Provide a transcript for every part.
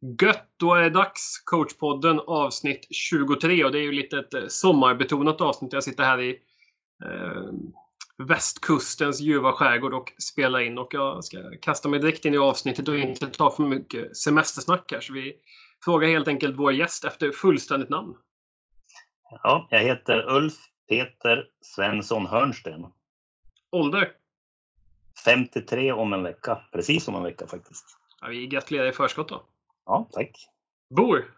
Gött! Då är det dags. Coachpodden avsnitt 23 och det är ju lite ett eh, sommarbetonat avsnitt. Jag sitter här i eh, västkustens ljuva skärgård och spelar in och jag ska kasta mig direkt in i avsnittet och inte ta för mycket semestersnack här. Så vi frågar helt enkelt vår gäst efter fullständigt namn. Ja, jag heter Ulf Peter Svensson Hörnsten. Ålder? 53 om en vecka. Precis om en vecka faktiskt. Ja, vi gratulerar i förskott då. Ja, tack. Bor?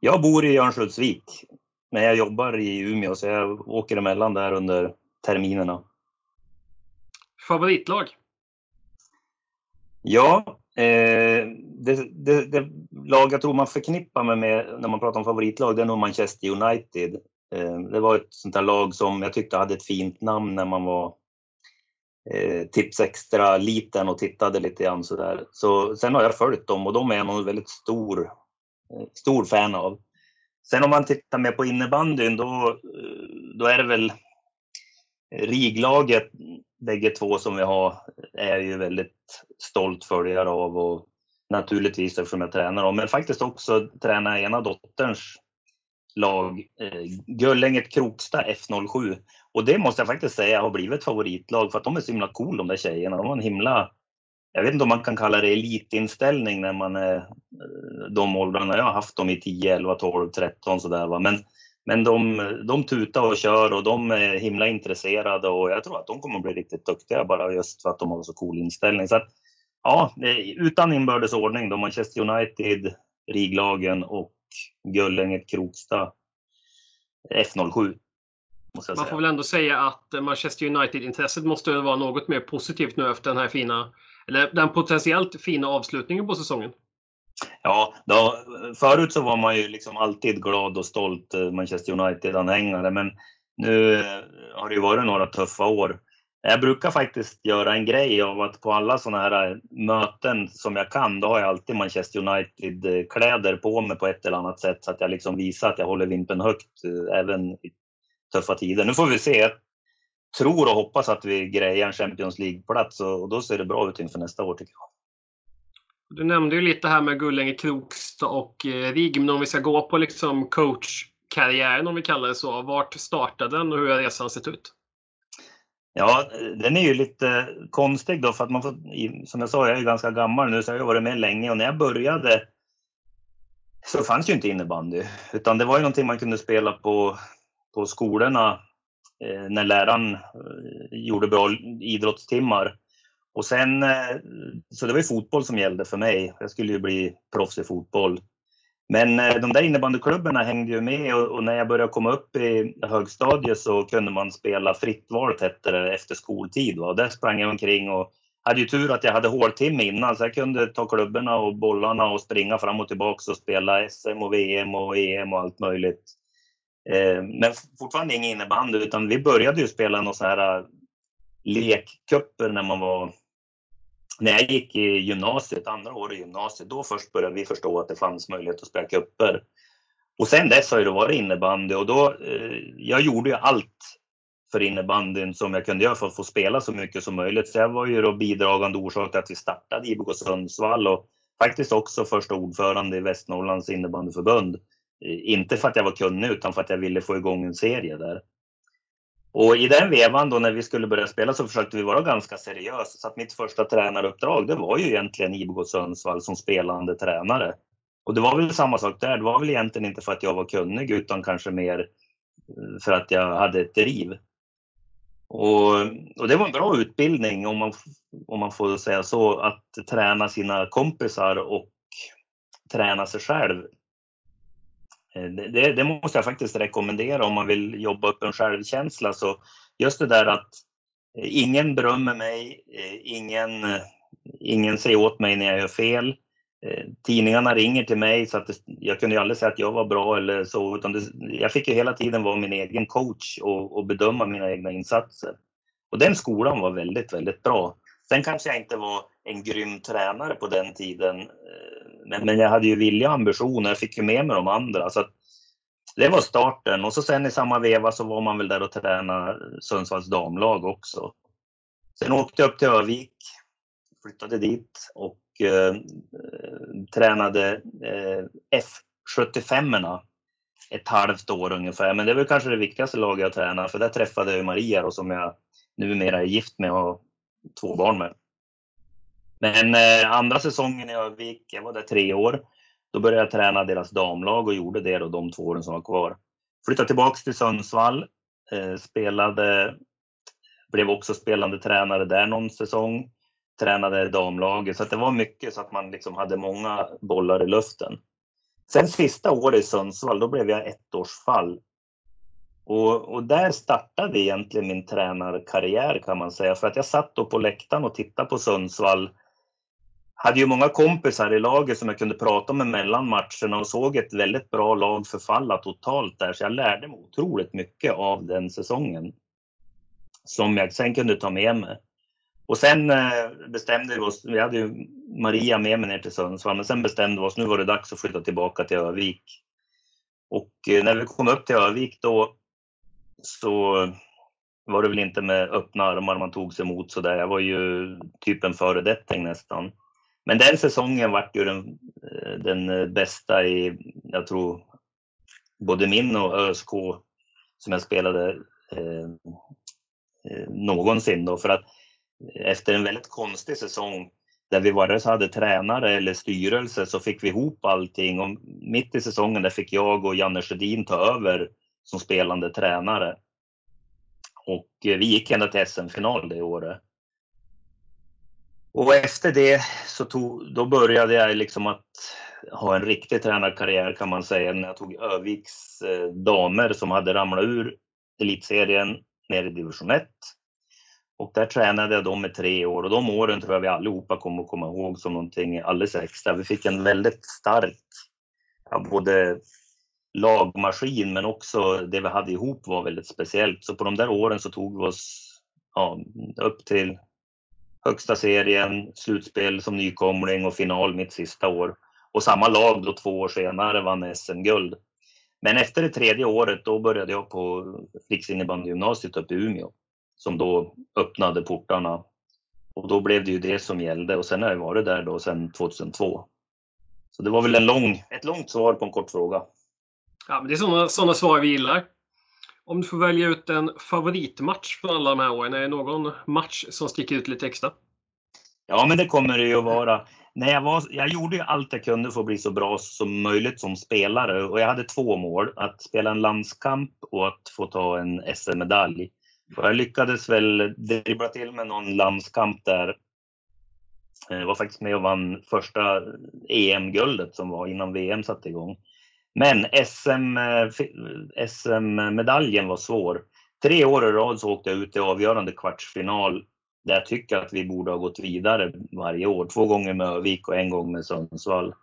Jag bor i Örnsköldsvik, men jag jobbar i Umeå så jag åker emellan där under terminerna. Favoritlag? Ja, eh, det, det, det, lag jag tror man förknippar mig med när man pratar om favoritlag, det är nog Manchester United. Eh, det var ett sånt där lag som jag tyckte hade ett fint namn när man var eh, tips extra liten och tittade lite grann sådär. Så sen har jag följt dem och de är jag nog väldigt stor, eh, stor fan av. Sen om man tittar mer på innebandyn då, eh, då är det väl eh, Riglaget, bägge två som vi har, är jag ju väldigt stolt följare av och naturligtvis eftersom jag tränar dem, men faktiskt också tränar ena dotterns lag, eh, Gullänget Kroksta F07. Och det måste jag faktiskt säga har blivit ett favoritlag för att de är så himla cool de där tjejerna. De har en himla, jag vet inte om man kan kalla det elitinställning när man är eh, de åldrarna. Jag har haft dem i 10, 11, 12, 13 sådär va. Men, men de, de tutar och kör och de är himla intresserade och jag tror att de kommer att bli riktigt duktiga bara just för att de har så cool inställning. Så att, ja, utan inbördes ordning då Manchester United, Riglagen och Gullänget Kroksta F07. Man får väl ändå säga att Manchester United-intresset måste vara något mer positivt nu efter den här fina, eller den potentiellt fina avslutningen på säsongen. Ja, då, förut så var man ju liksom alltid glad och stolt eh, Manchester United-anhängare, men nu eh, har det ju varit några tuffa år. Jag brukar faktiskt göra en grej av att på alla sådana här eh, möten som jag kan, då har jag alltid Manchester United-kläder på mig på ett eller annat sätt så att jag liksom visar att jag håller vimpen högt även tuffa tider. Nu får vi se. Jag tror och hoppas att vi grejar en Champions League-plats och då ser det bra ut inför nästa år tycker jag. Du nämnde ju lite här med Gullänge Krokstad och eh, Rig, men om vi ska gå på liksom coachkarriären om vi kallar det så. Vart startade den och hur har resan sett ut? Ja, den är ju lite konstig då för att man får, som jag sa, jag är ju ganska gammal nu så jag har varit med länge och när jag började så fanns ju inte innebandy utan det var ju någonting man kunde spela på på skolorna eh, när läraren eh, gjorde bra idrottstimmar. Och sen, eh, så det var ju fotboll som gällde för mig. Jag skulle ju bli proffs i fotboll. Men eh, de där innebandyklubborna hängde ju med och, när jag började komma upp i högstadiet så kunde man spela fritt valt hette det efter skoltid. Va? Och där sprang jag omkring och hade ju tur att jag hade håltimme innan så jag kunde ta klubborna och bollarna och springa fram och tillbaka och spela SM och VM och EM och allt möjligt. Eh, men fortfarande ingen innebandy utan vi började ju spela några så här eh, lekcuper lekkupper när man var när jag gick i gymnasiet, andra året i gymnasiet, då först började vi förstå att det fanns möjlighet att spela kupper. Och sen dess har det varit innebandy och då, eh, jag gjorde ju allt för innebandyn som jag kunde göra för att få spela så mycket som möjligt. Så jag var ju då bidragande orsak till att vi startade IBK Sundsvall och faktiskt också första ordförande i Västernorrlands innebandyförbund. Eh, inte för att jag var kunnig utan för att jag ville få igång en serie där. Och i den vevan då när vi skulle börja spela så försökte vi vara ganska seriösa. Så att mitt första tränaruppdrag det var ju egentligen IBK Sundsvall som spelande tränare. Och det var väl samma sak där. Det var väl egentligen inte för att jag var kunnig utan kanske mer eh, för att jag hade ett driv. Och, och det var en bra utbildning om man, om man får säga så, att träna sina kompisar och träna sig själv Eh, det, det, måste jag faktiskt rekommendera om man vill jobba upp en självkänsla. Så just det där att eh, ingen berömmer mig, eh, ingen, ingen säger åt mig när jag gör fel. Tidningarna ringer till mig så att det, jag kunde ju aldrig säga att jag var bra eller så, utan det, jag fick ju hela tiden vara min egen coach och, och bedöma mina egna insatser. Och den skolan var väldigt, väldigt bra. Sen kanske jag inte var en grym tränare på den tiden. Men, men jag hade ju vilja och ambitioner. jag fick ju med mig de andra. Så det var starten. Och så sen i samma veva så var man väl där och tränade Sundsvalls damlag också. Sen åkte jag upp till Övik, flyttade dit och eh, tränade eh, F75 ett halvt år ungefär. Men det är väl kanske det viktigaste laget jag tränade för där träffade jag Maria då, som jag numera är gift med och har två barn med. Men eh, andra säsongen i Övik, jag var där tre år, då började jag träna deras damlag och gjorde det då de två åren som var kvar. Flyttade tillbaks till Sundsvall, eh, spelade, blev också spelande tränare där någon säsong, tränade damlaget, så det var mycket så att man liksom hade många bollar i luften. Sen sista året i Sundsvall, då blev jag ettårsfall. Och, och där startade egentligen min tränarkarriär kan man säga, för att jag satt då på läktaren och tittade på Sundsvall hade ju många kompisar i laget som jag kunde prata med mellan matcherna och såg ett väldigt bra lag förfalla totalt där. Så jag lärde mig otroligt mycket av den säsongen. Som jag sen kunde ta med mig. Och sen eh, bestämde vi oss, vi hade ju Maria med mig ner till Sundsvall, men sen bestämde vi oss, nu var det dags att flytta tillbaka till Övik. Och eh, när vi kom upp till Övik då så var det väl inte med öppna armar man tog sig emot sådär. Jag var ju typ en föredetting nästan. Men den säsongen vart ju den, eh, den eh, bästa i, jag tror, både min och ÖSK som jag spelade eh, eh, någonsin då. För att efter en väldigt konstig säsong där vi vare sig hade tränare eller styrelse så fick vi ihop allting och mitt i säsongen där fick jag och Janne Sjödin ta över som spelande tränare. Och eh, vi gick ända till SM-final det året. Och efter det så tog, då började jag liksom att ha en riktig tränarkarriär kan man säga när jag tog Öviks eh, damer som hade ramlat ur elitserien ner i division 1. Och där tränade jag dem i tre år och de åren tror jag vi allihopa kommer att komma ihåg som någonting alldeles extra. Vi fick en väldigt stark, ja, både lagmaskin men också det vi hade ihop var väldigt speciellt. Så på de där åren så tog vi oss ja, upp till högsta serien, slutspel som nykomling och final mitt sista år. Och samma lag då två år senare vann SM-guld. Men efter det tredje året då började jag på Riksinnebandygymnasiet uppe i Umeå som då öppnade portarna. Och då blev det ju det som gällde och sen har jag varit där då sedan 2002. Så det var väl en lång, ett långt svar på en kort fråga. Ja, men det är sådana, sådana svar vi gillar. Om du får välja ut en favoritmatch från alla de här åren, är det någon match som sticker ut lite extra? Ja, men det kommer det ju att vara. Nej, jag, var, jag gjorde ju allt jag kunde för att bli så bra som möjligt som spelare och jag hade två mål. Att spela en landskamp och att få ta en SM-medalj. Jag lyckades väl dribbla till med någon landskamp där. Jag var faktiskt med och vann första EM-guldet som var innan VM satte igång. Men SM-medaljen eh, SM var svår. Tre år i rad så åkte jag ut i avgörande kvartsfinal där jag tycker att vi borde ha gått vidare varje år. Två gånger med Övik och en gång med Sundsvall.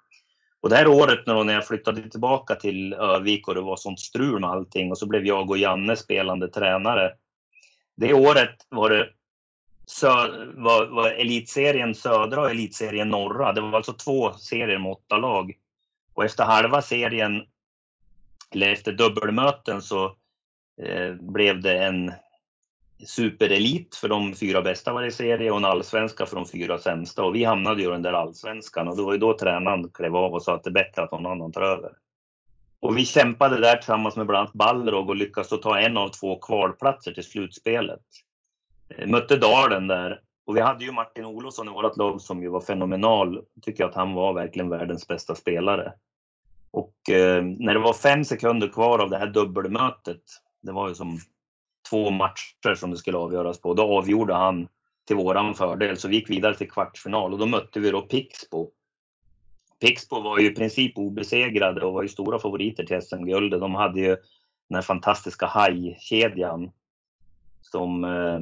Och det här året när jag flyttade tillbaka till Övik och det var sånt strul med allting och så blev jag och Janne spelande tränare. Det året var det var, var elitserien södra och elitserien norra. Det var alltså två serier med åtta lag. Och efter halva serien, eller efter dubbelmöten, så eh, blev det en superelit för de fyra bästa varje serie och en allsvenska för de fyra sämsta. Och vi hamnade ju i den där allsvenskan och det var ju då tränaren klev av och sa att det är bättre att någon annan tar över. Och vi kämpade där tillsammans med bland annat Balrog och lyckades ta en av två kvalplatser till slutspelet. Eh, mötte Dalen där och vi hade ju Martin Olofsson i vårt lag som ju var fenomenal. Jag tycker att han var verkligen världens bästa spelare. Och eh, när det var fem sekunder kvar av det här dubbelmötet, det var ju som två matcher som det skulle avgöras på, då avgjorde han till våran fördel. Så vi gick vidare till kvartsfinal och då mötte vi då Pixbo. Pixbo var ju i princip obesegrade och var ju stora favoriter till SM-guldet. De hade ju den här fantastiska hajkedjan som eh,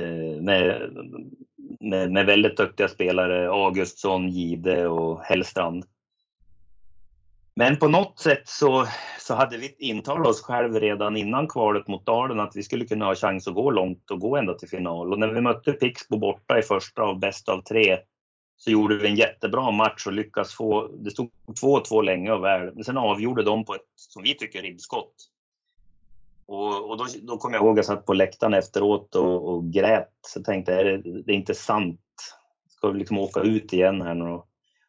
eh med, med, med, väldigt duktiga spelare, Augustsson, Gide och Hellstrand. Men på något sätt så, så hade vi intalat oss själva redan innan kvalet mot Dalen att vi skulle kunna ha chans att gå långt och gå ända till final. Och när vi mötte Pixbo borta i första av bäst av tre så gjorde vi en jättebra match och lyckades få, det stod 2-2 länge och väl, men sen avgjorde de på ett, som vi tycker, ribbskott. Och, och då, då kommer jag ihåg att jag satt på läktaren efteråt och, och grät. Så tänkte jag, är det, det är inte sant. ska liksom åka ut igen här nu.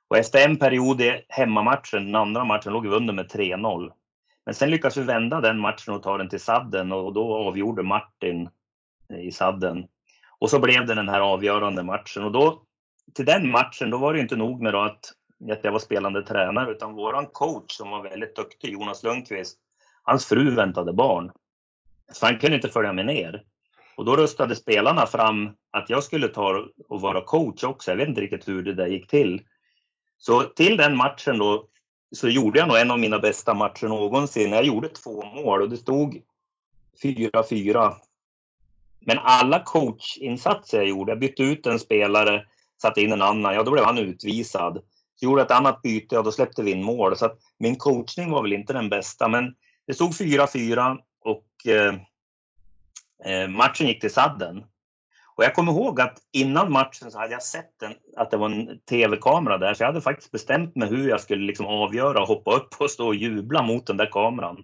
Och efter en period i hemmamatchen, den andra matchen, låg vi under med 3-0. Men sen lyckades vi vända den matchen och ta den till sadden och då avgjorde Martin eh, i sadden. Och så blev det den här avgörande matchen och då till den matchen, då var det inte nog med att, att jag var spelande tränare utan våran coach som var väldigt duktig, Jonas Lundqvist, hans fru väntade barn. Så han kunde inte följa med ner. Och då röstade spelarna fram att jag skulle ta och vara coach också. Jag vet inte riktigt hur det där gick till. Så till den matchen då så gjorde jag nog en av mina bästa matcher någonsin. Jag gjorde två mål och det stod 4-4. Men alla coachinsatser jag gjorde, jag bytte ut en spelare, satte in en annan, ja då blev han utvisad. Så gjorde ett annat byte ja då släppte vi in mål. Så att min coachning var väl inte den bästa, men det stod 4-4 och eh, eh, matchen gick till sadden. Och jag kommer ihåg att innan matchen så hade jag sett en, att det var en tv-kamera där, så jag hade faktiskt bestämt mig hur jag skulle liksom avgöra och hoppa upp och stå och jubla mot den där kameran.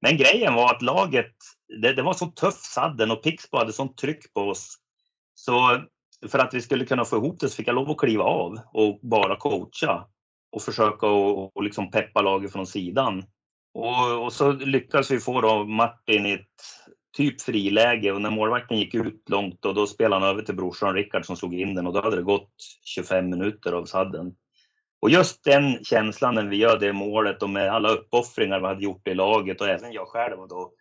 Men grejen var att laget, det, det var så tuff sadden och Pixbo hade sånt tryck på oss. Så för att vi skulle kunna få ihop det så fick jag lov att kliva av och bara coacha och försöka och, och liksom peppa laget från sidan. Och, och, så lyckades vi få då Martin i ett typ friläge och när målvakten gick ut långt och då spelade han över till brorsan Rickard som slog in den och då hade det gått 25 minuter av sadden. Och just den känslan när vi gör det målet och med alla uppoffringar vi hade gjort i laget och även jag själv och då.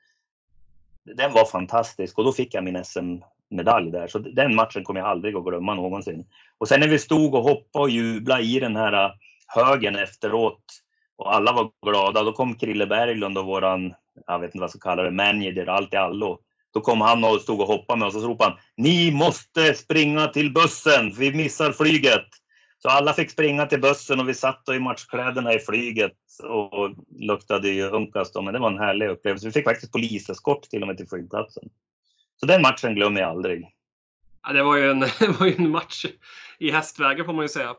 Den var fantastisk och då fick jag min SM-medalj där. Så den matchen kommer jag aldrig att glömma någonsin. Och sen när vi stod och hoppade och jublade i den här äh, högen efteråt och alla var glada, då kom Krille Berglund och våran jag vet inte vad jag ska kalla det, manager, allt i allo. Då kom han och stod och hoppade med oss och så ropade han Ni måste springa till bussen, vi missar flyget. Så alla fick springa till bussen och vi satt i matchkläderna i flyget och luktade ju unkas då, men det var en härlig upplevelse. Vi fick faktiskt poliseskort till och med till flygplatsen. Så den matchen glömmer jag aldrig. Ja, det var ju en, det var en match i hästvägen får man ju säga.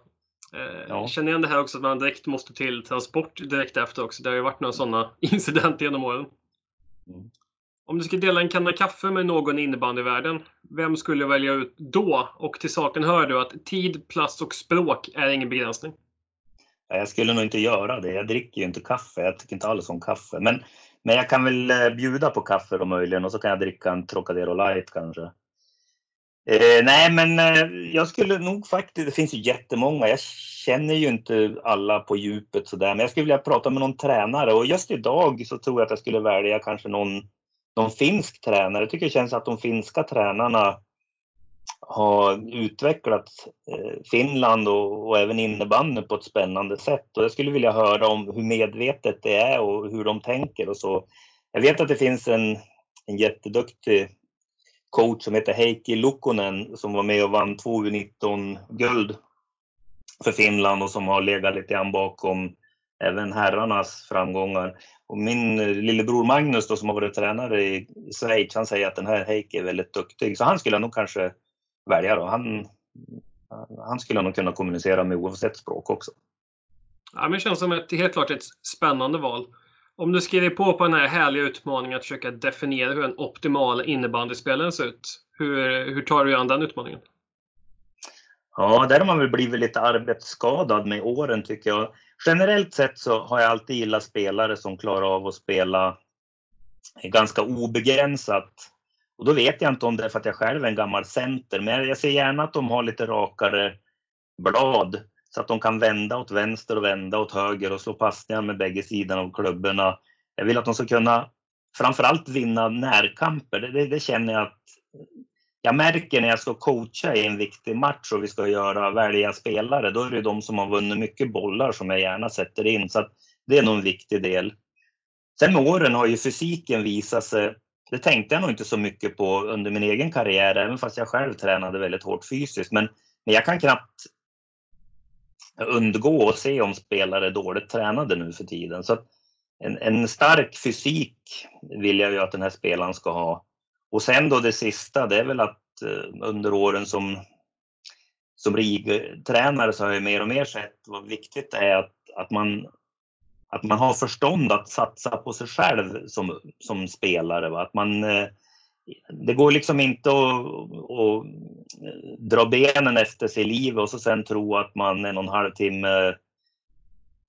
Eh, ja. Känner igen det här också att man direkt måste till transport direkt efter också. Det har ju varit några sådana incidenter genom åren. Mm. Om du ska dela en kanna kaffe med någon i innebandyvärlden, vem skulle du välja ut då? Och till saken hör du att tid, plats och språk är ingen begränsning. Jag skulle nog inte göra det. Jag dricker ju inte kaffe. Jag tycker inte alls om kaffe. Men, men jag kan väl eh, bjuda på kaffe då möjligen och så kan jag dricka en Trocadero light kanske. Eh, nej, men eh, jag skulle nog faktiskt, det finns ju jättemånga, jag känner ju inte alla på djupet sådär, men jag skulle vilja prata med någon tränare och just idag så tror jag att jag skulle välja kanske någon, någon finsk tränare. Jag tycker det känns att de finska tränarna har utvecklat eh, Finland och, och även innebandy på ett spännande sätt. Och jag skulle vilja höra om hur medvetet det är och hur de tänker och så. Jag vet att det finns en, en jätteduktig coach som heter Heikki Lukkonen som var med och vann två U19-guld för Finland och som har legat lite grann bakom även herrarnas framgångar. Och min eh, lillebror Magnus då, som har varit tränare i Schweiz, han säger att den här Heikki är väldigt duktig. Så han skulle nog kanske välja då. Han, han skulle nog kunna kommunicera med oavsett språk också. Ja, men det känns som ett helt klart ett spännande val. Om du skriver på på den här härliga utmaningen att försöka definiera hur en optimal innebandyspelare ser ut. Hur, hur tar du an den utmaningen? Ja, där har man väl blivit lite arbetsskadad med åren tycker jag. Generellt sett så har jag alltid gillat spelare som klarar av att spela ganska obegränsat. Och då vet jag inte om det är för att jag själv är en gammal center, men jag ser gärna att de har lite rakare blad så att de kan vända åt vänster och vända åt höger och slå passningar med bägge sidorna av klubborna. Jag vill att de ska kunna framförallt vinna närkamper. Det, det, det, känner jag att jag märker när jag ska coacha i en viktig match och vi ska göra välja spelare. Då är det de som har vunnit mycket bollar som jag gärna sätter in. Så det är nog en viktig del. Sen med åren har ju fysiken visat sig det tänkte jag nog inte så mycket på under min egen karriär, även fast jag själv tränade väldigt hårt fysiskt. Men, men jag kan knappt undgå att se om spelare är dåligt tränade nu för tiden. Så en, en, stark fysik vill jag ju att den här spelaren ska ha. Och sen då det sista, det är väl att eh, under åren som, som RIG-tränare så har jag mer och mer sett vad viktigt det är att, att, man, att man har förstånd att satsa på sig själv som, som spelare. Va? Att man, eh, det går liksom inte att, att dra benen efter sig i livet och så sen tro att man en och en halv timme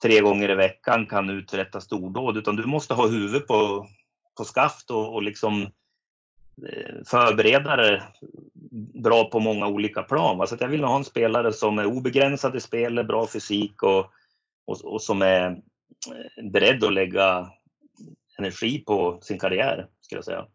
tre gånger i veckan kan uträtta stordåd, utan du måste ha huvudet på, på skaft och, och liksom eh, förbereda dig bra på många olika plan. Alltså så jag vill ha en spelare som är obegränsad i spelet, bra fysik och, och, och som är eh, beredd att lägga energi på sin karriär, skulle jag säga.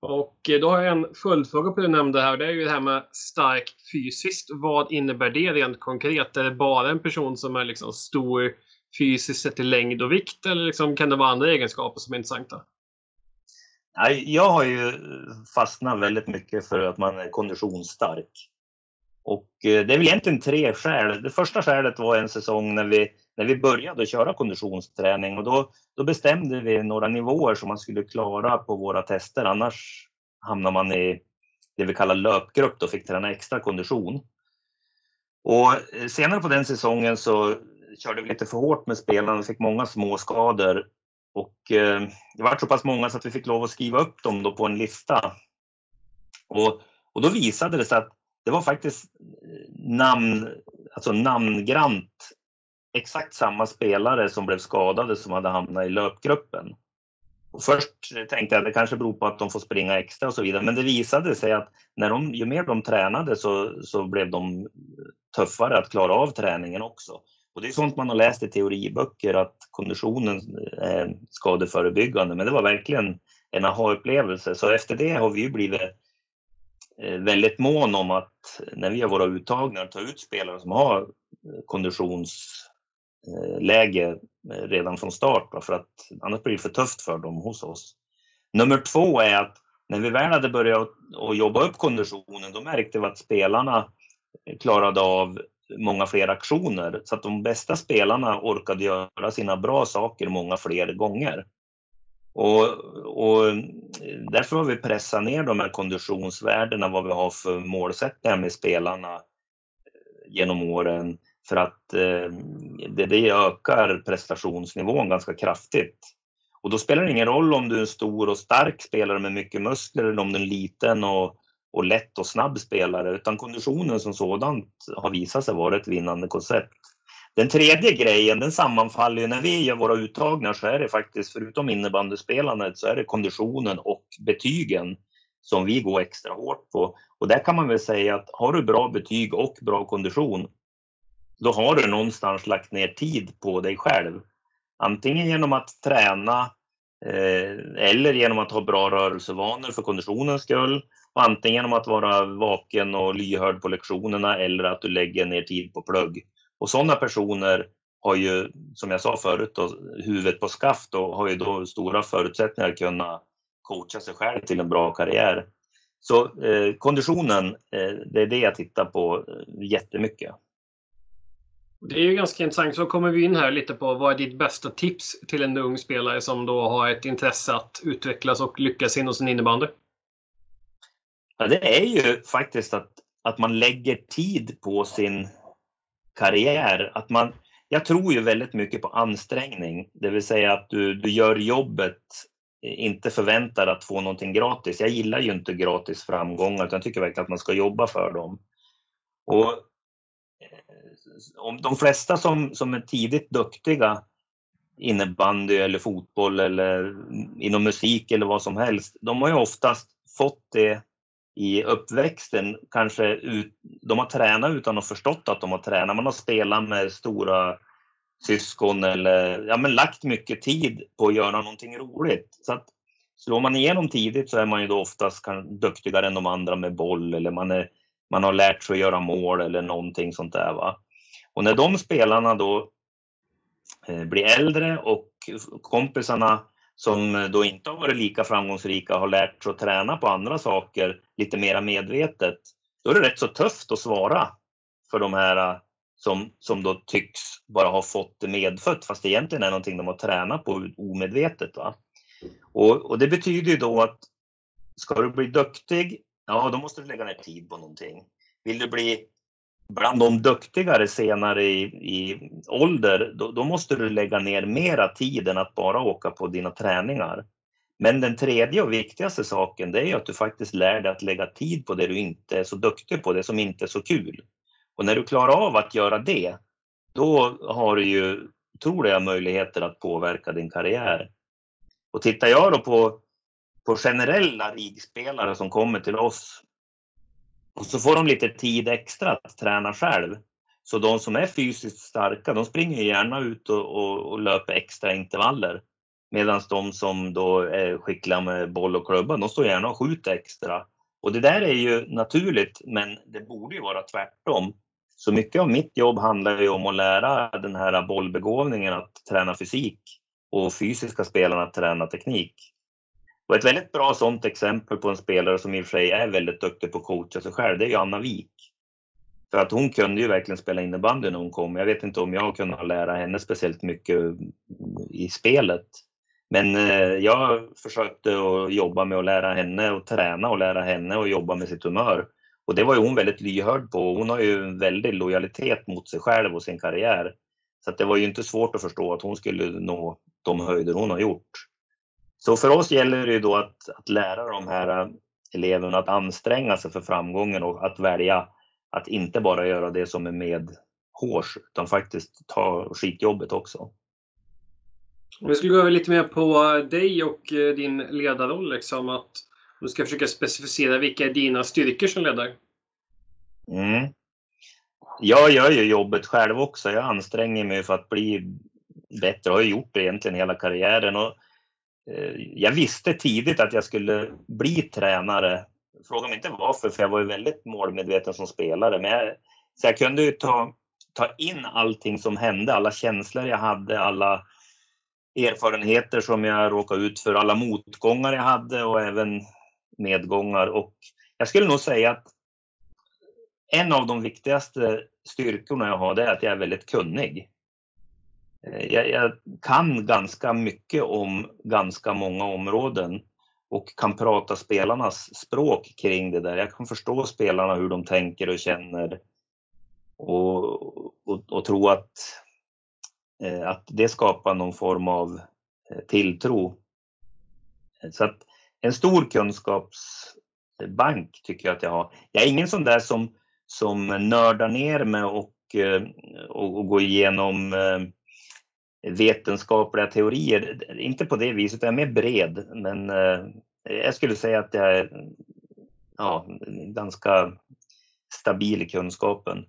Och eh, då har jag en följdfråga på det du nämnde här. Det är ju det här med stark fysiskt. Vad innebär det rent konkret? Är det bara en person som är liksom stor fysiskt sett i längd och vikt eller liksom kan det vara andra egenskaper som är intressanta? Jag har ju fastnat väldigt mycket för att man är konditionsstark. Och eh, det är väl egentligen tre skäl. Det första skälet var en säsong när vi, när vi började köra konditionsträning och då, då bestämde vi några nivåer som man skulle klara på våra tester. Annars hamnar man i det vi kallar löpgrupp och fick träna extra kondition. Och eh, senare på den säsongen så körde vi lite för hårt med spelarna, fick många små skador och eh, det var så pass många så att vi fick lov att skriva upp dem då på en lista. Och, och då visade det sig att det var faktiskt eh, namn, alltså namngrant exakt samma spelare som blev skadade som hade hamnat i löpgruppen. Och först tänkte jag att det kanske beror på att de får springa extra och så vidare, men det visade sig att när de, ju mer de tränade så, så blev de tuffare att klara av träningen också. Och det är sånt man har läst i teoriböcker att konditionen är skadeförebyggande, men det var verkligen en aha-upplevelse. Så efter det har vi blivit Eh, väldigt mån om att när vi har våra uttagningar ta ut spelare som har konditionsläge eh, redan från start, för att annars blir det för tufft för dem hos oss. Nummer två är att när vi väl hade börjat att jobba upp konditionen, då märkte vi att spelarna klarade av många fler aktioner så att de bästa spelarna orkade göra sina bra saker många fler gånger. Och, och därför har vi pressat ner de här konditionsvärdena, vad vi har för målsättningar med spelarna eh, genom åren för att eh, det, det ökar prestationsnivån ganska kraftigt. Och då spelar det ingen roll om du är en stor och stark spelare med mycket muskler eller om du är en liten och och lätt och snabb spelare, utan konditionen som sådant har visat sig vara ett vinnande koncept. Den tredje grejen, den sammanfaller ju när vi gör våra uttagningar så är det faktiskt, förutom innebandyspelandet, så är det konditionen och betygen som vi går extra hårt på. Och där kan man väl säga att har du bra betyg och bra kondition, då har du någonstans lagt ner tid på dig själv. Antingen genom att träna eh, eller genom att ha bra rörelsevanor för konditionens skull Antingen genom att vara vaken och lyhörd på lektionerna eller att du lägger ner tid på plugg. Och sådana personer har ju, som jag sa förut, då, huvudet på skaft och har ju då stora förutsättningar att kunna coacha sig själv till en bra karriär. Så eh, konditionen, eh, det är det jag tittar på eh, jättemycket. Det är ju ganska intressant. Så kommer vi in här lite på vad är ditt bästa tips till en ung spelare som då har ett intresse att utvecklas och lyckas inom sin innebandy? Ja, det är ju faktiskt att, att man lägger tid på sin karriär. Att man, jag tror ju väldigt mycket på ansträngning, det vill säga att du, du gör jobbet, eh, inte förväntar att få någonting gratis. Jag gillar ju inte gratis framgångar, utan jag tycker verkligen att man ska jobba för dem. Och eh, om de flesta som, som är tidigt duktiga innebandy eller fotboll eller mm, inom musik eller vad som helst, de har ju oftast fått det i uppväxten kanske ut, de har tränat utan att ha förstått att de har tränat. Man har spelat med stora syskon eller ja, men lagt mycket tid på att göra någonting roligt. Så att slår man igenom tidigt så är man ju då oftast kan, duktigare än de andra med boll eller man, är, man har lärt sig att göra mål eller någonting sånt där. Va? Och när de spelarna då eh, blir äldre och kompisarna som eh, då inte har varit lika framgångsrika har lärt sig att träna på andra saker lite mera medvetet, då är det rätt så tufft att svara för de här eh, som, som då tycks bara ha fått det medfött, fast det egentligen är någonting de har tränat på omedvetet. Va? Och, och det betyder ju då att ska du bli duktig, ja då måste du lägga ner tid på någonting. Vill du bli bland de duktigare senare i, i ålder, då, då, måste du lägga ner mera tid än att bara åka på dina träningar. Men den tredje och viktigaste saken det är att du faktiskt lär dig att lägga tid på det du inte är så duktig på, det som inte är så kul. Och när du klarar av att göra det, då har du ju otroliga möjligheter att påverka din karriär. Och tittar jag då på, på generella rigspelare som kommer till oss och så får de lite tid extra att träna själv. Så de som är fysiskt starka, de springer gärna ut och, och, och löper extra intervaller. Medan de som då är skickliga med boll och klubba, de står gärna och skjuter extra. Och det där är ju naturligt, men det borde ju vara tvärtom. Så mycket av mitt jobb handlar ju om att lära den här bollbegåvningen att träna fysik och fysiska spelarna att träna teknik. Och ett väldigt bra sådant exempel på en spelare som i och för sig är väldigt duktig på att coacha sig själv, det är ju Anna Wik. För att hon kunde ju verkligen spela innebandy när hon kom. Jag vet inte om jag kunde lära henne speciellt mycket i spelet. Men eh, jag försökte att jobba med att lära henne och träna och lära henne att jobba med sitt humör. Och det var ju hon väldigt lyhörd på. Hon har ju en väldig lojalitet mot sig själv och sin karriär. Så det var ju inte svårt att förstå att hon skulle nå de höjder hon har gjort. Så för oss gäller det ju då att, att lära de här eleverna att anstränga sig för framgången och att välja att inte bara göra det som är med hårs utan faktiskt ta skitjobbet också. Vi skulle gå över lite mer på dig och eh, din ledarroll. Liksom, att du ska försöka specificera vilka är dina styrkor som ledare. Mm. Jag gör ju jobbet själv också. Jag anstränger mig för att bli bättre. Jag har gjort det egentligen hela karriären. Och, Eh, jag visste tidigt att jag skulle bli tränare. Fråga mig inte varför, för jag var ju väldigt målmedveten som spelare. Men jag, så jag kunde ju ta, ta in allting som hände, alla känslor jag hade, alla erfarenheter som jag råkade ut för, alla motgångar jag hade och även medgångar. Och jag skulle nog säga att en av de viktigaste styrkorna jag har det är att jag är väldigt kunnig. Eh, jag, jag, kan ganska mycket om ganska många områden och kan prata spelarnas språk kring det där. Jag kan förstå spelarna hur de tänker och känner och, och, och tro att eh, att det skapar någon form av eh, tilltro. Så att en stor kunskapsbank tycker jag att jag har. Jag är ingen sån där som, som nördar ner mig och, och, och går igenom vetenskapliga teorier. Inte på det viset, jag är mer bred. Men eh, jag skulle säga att jag är ja, ganska stabil i kunskapen.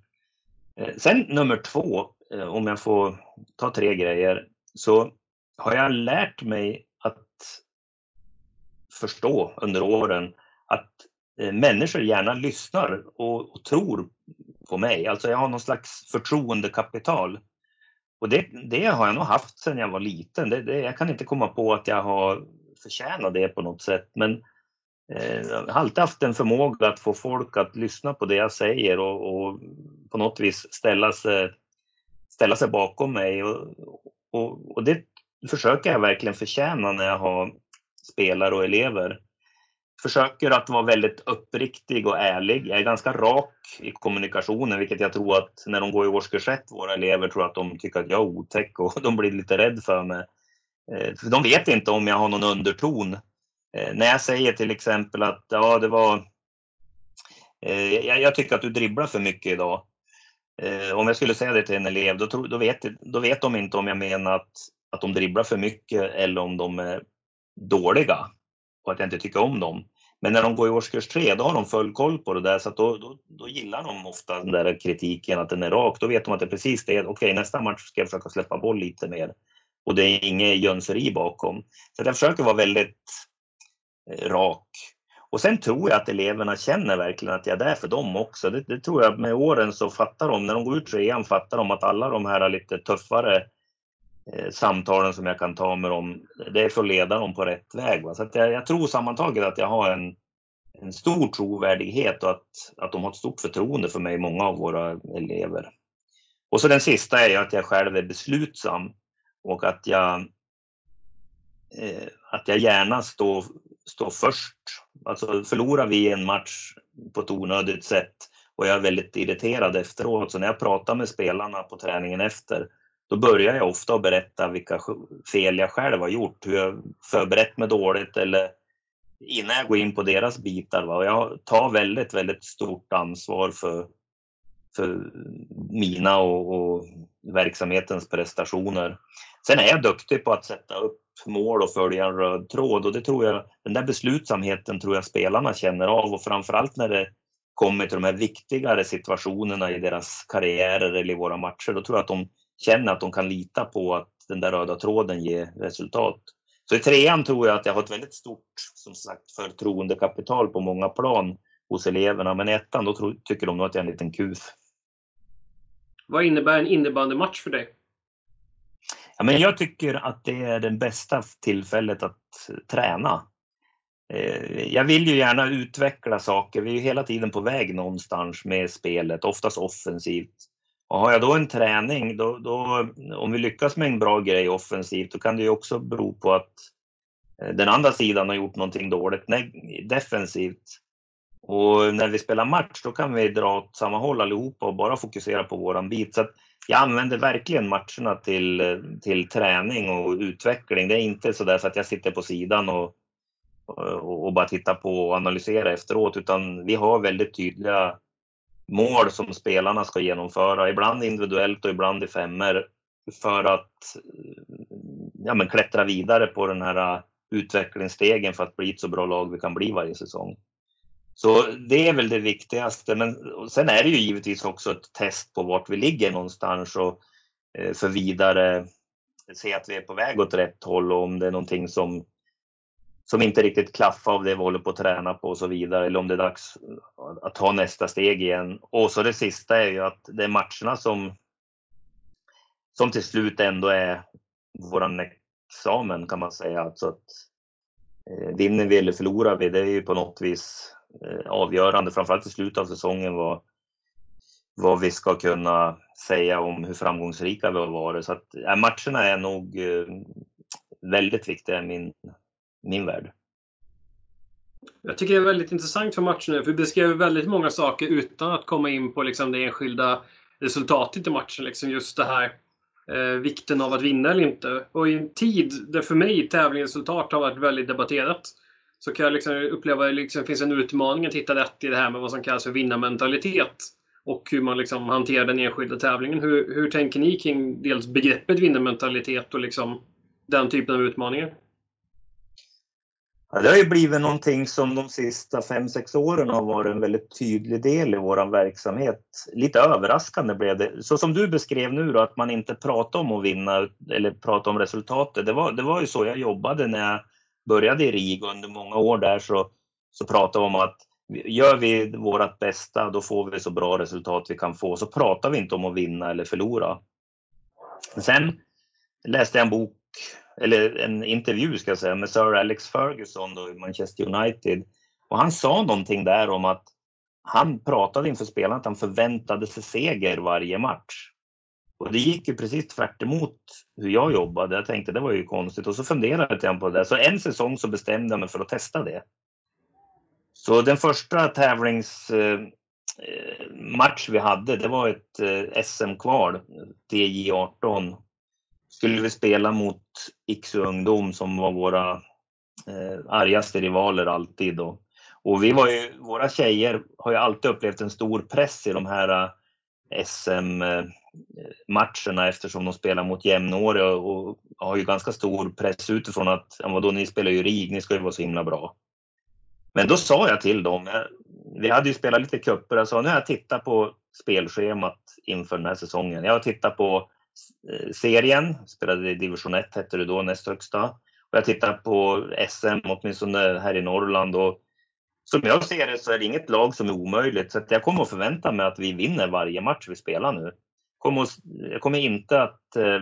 Eh, sen nummer två, eh, om jag får ta tre grejer, så har jag lärt mig att förstå under åren att människor gärna lyssnar och, och, tror på mig. Alltså jag har någon slags förtroendekapital. Och det, det har jag nog haft sedan jag var liten. Det, det, jag kan inte komma på att jag har förtjänat det på något sätt. Men eh, jag har alltid haft en förmåga att få folk att lyssna på det jag säger och, och på något vis ställa sig ställa sig bakom mig. Och, och, och, det försöker jag verkligen förtjäna när jag har spelare och elever. Försöker att vara väldigt uppriktig och ärlig. Jag är ganska rak i kommunikationen, vilket jag tror att när de går i årskurs ett, våra elever, tror att de tycker att jag är otäck och de blir lite rädda för mig. Eh, för de vet inte om jag har någon underton. Eh, när jag säger till exempel att ja, det var eh, jag, tycker att du dribblar för mycket idag. Om jag skulle säga det till en elev, då, då, vet, då vet de inte om jag menar att, att de dribblar för mycket eller om de är dåliga och att jag inte tycker om dem. Men när de går i årskurs tre, då har de full koll på det där, så då, då, då, gillar de ofta den där kritiken, att den är rak. Då vet de att det är precis det. Okej, nästa match ska jag försöka släppa boll lite mer. Och det är inget jönseri bakom. Så jag försöker vara väldigt eh, rak och sen tror jag att eleverna känner verkligen att jag är där för dem också. Det, det tror jag med åren så fattar de, när de går ut trean fattar de att alla de här lite tuffare Eh, samtalen som jag kan ta med dem, det är för att leda dem på rätt väg. Va? Så att jag, jag, tror sammantaget att jag har en, en stor trovärdighet och att, att de har ett stort förtroende för mig, många av våra elever. Och så den sista är ju att jag själv är beslutsam och att jag, eh, att jag gärna står, står först Alltså förlorar vi en match på ett onödigt sätt och jag är väldigt irriterad efteråt. Så när jag pratar med spelarna på träningen efter då börjar jag ofta att berätta vilka fel jag själv har gjort, hur jag förberett mig dåligt eller innan jag går in på deras bitar. Va? Och jag tar väldigt, väldigt stort ansvar för, för mina och, och verksamhetens prestationer. Sen är jag duktig på att sätta upp mål och följa en röd tråd och det tror jag, den där beslutsamheten tror jag spelarna känner av och framförallt när det kommer till de här viktigare situationerna i deras karriärer eller i våra matcher, då tror jag att de känner att de kan lita på att den där röda tråden ger resultat. Så i trean tror jag att jag har ett väldigt stort som sagt, förtroendekapital på många plan hos eleverna. Men i ettan då tror, tycker de nog att jag är en liten kuf. Vad innebär en innebandymatch för dig? Ja, men jag tycker att det är det bästa tillfället att träna. Eh, jag vill ju gärna utveckla saker. Vi är hela tiden på väg någonstans med spelet, oftast offensivt. Och har jag då en träning, då, då, om vi lyckas med en bra grej offensivt, då kan det ju också bero på att eh, den andra sidan har gjort någonting dåligt defensivt. Och när vi spelar match, då kan vi dra åt samma håll allihopa och bara fokusera på våran bit. Så jag använder verkligen matcherna till, till träning och utveckling. Det är inte så där så att jag sitter på sidan och, och, och bara tittar på och analyserar efteråt, utan vi har väldigt tydliga mål som spelarna ska genomföra, ibland individuellt och ibland i femmer för att eh, ja, men klättra vidare på den här eh, utvecklingsstegen för att bli ett så bra lag vi kan bli varje säsong. Så det är väl det viktigaste. Men sen är det ju givetvis också ett test på vart vi ligger någonstans och eh, för vidare se att vi är på väg åt rätt håll och om det är någonting som som inte riktigt klaffar av det vi håller på att träna på och så vidare. Eller om det är dags att ta nästa steg igen. Och så det sista är ju att det är matcherna som, som till slut ändå är våran examen kan man säga. Alltså att eh, vinner vi eller förlorar vi, det är ju på något vis eh, avgörande, framförallt i slutet av säsongen vad, vad vi ska kunna säga om hur framgångsrika vi har varit. Så att eh, matcherna är nog eh, väldigt viktiga min, min värld. Jag tycker det är väldigt intressant för matchen för vi beskrev väldigt många saker utan att komma in på liksom det enskilda resultatet i matchen. Liksom just det här eh, vikten av att vinna eller inte. Och i en tid där för mig tävlingsresultat har varit väldigt debatterat så kan jag liksom uppleva att det liksom finns en utmaning att hitta rätt i det här med vad som kallas för vinnarmentalitet och hur man liksom hanterar den enskilda tävlingen. Hur, hur tänker ni kring dels begreppet vinnarmentalitet och liksom den typen av utmaningar? Ja, det har ju blivit någonting som de sista fem sex åren har varit en väldigt tydlig del i vår verksamhet. Lite överraskande blev det. Så som du beskrev nu då, att man inte pratar om att vinna eller pratar om resultatet. Det var, det var ju så jag jobbade när jag började i RIG under många år där så, så pratade vi om att gör vi vårt bästa då får vi så bra resultat vi kan få. Så pratar vi inte om att vinna eller förlora. Sen läste jag en bok eller en intervju ska jag säga, med Sir Alex Ferguson då i Manchester United. Och han sa någonting där om att han pratade inför spelarna att han förväntade sig seger varje match. Och det gick ju precis tvärt hur jag jobbade. Jag tänkte det var ju konstigt och så funderade jag på det. Så en säsong så bestämde jag mig för att testa det. Så den första tävlingsmatch eh, eh, vi hade, det var ett eh, SM-kval, DJ18 skulle vi spela mot Iksu Ungdom som var våra eh, argaste rivaler alltid. Och, Och vi var ju, våra tjejer har ju alltid upplevt en stor press i de här eh, SM-matcherna eh, eftersom de spelar mot jämnåriga och har ju ganska stor press utifrån att vadå, ni spelar ju RIG, ni ska ju vara så himla bra. Men då sa jag till dem, eh, vi hade ju spelat lite cuper, jag sa nu har jag tittat på spelschemat inför den här säsongen. Jag har tittat på Eh, serien, spelade i division 1 hette det då, näst högsta. Och jag tittar på SM, åtminstone här i Norrland. Och som jag ser det så är det inget lag som är omöjligt. Så jag kommer att förvänta mig att vi vinner varje match vi spelar nu. jag kommer inte att, eh,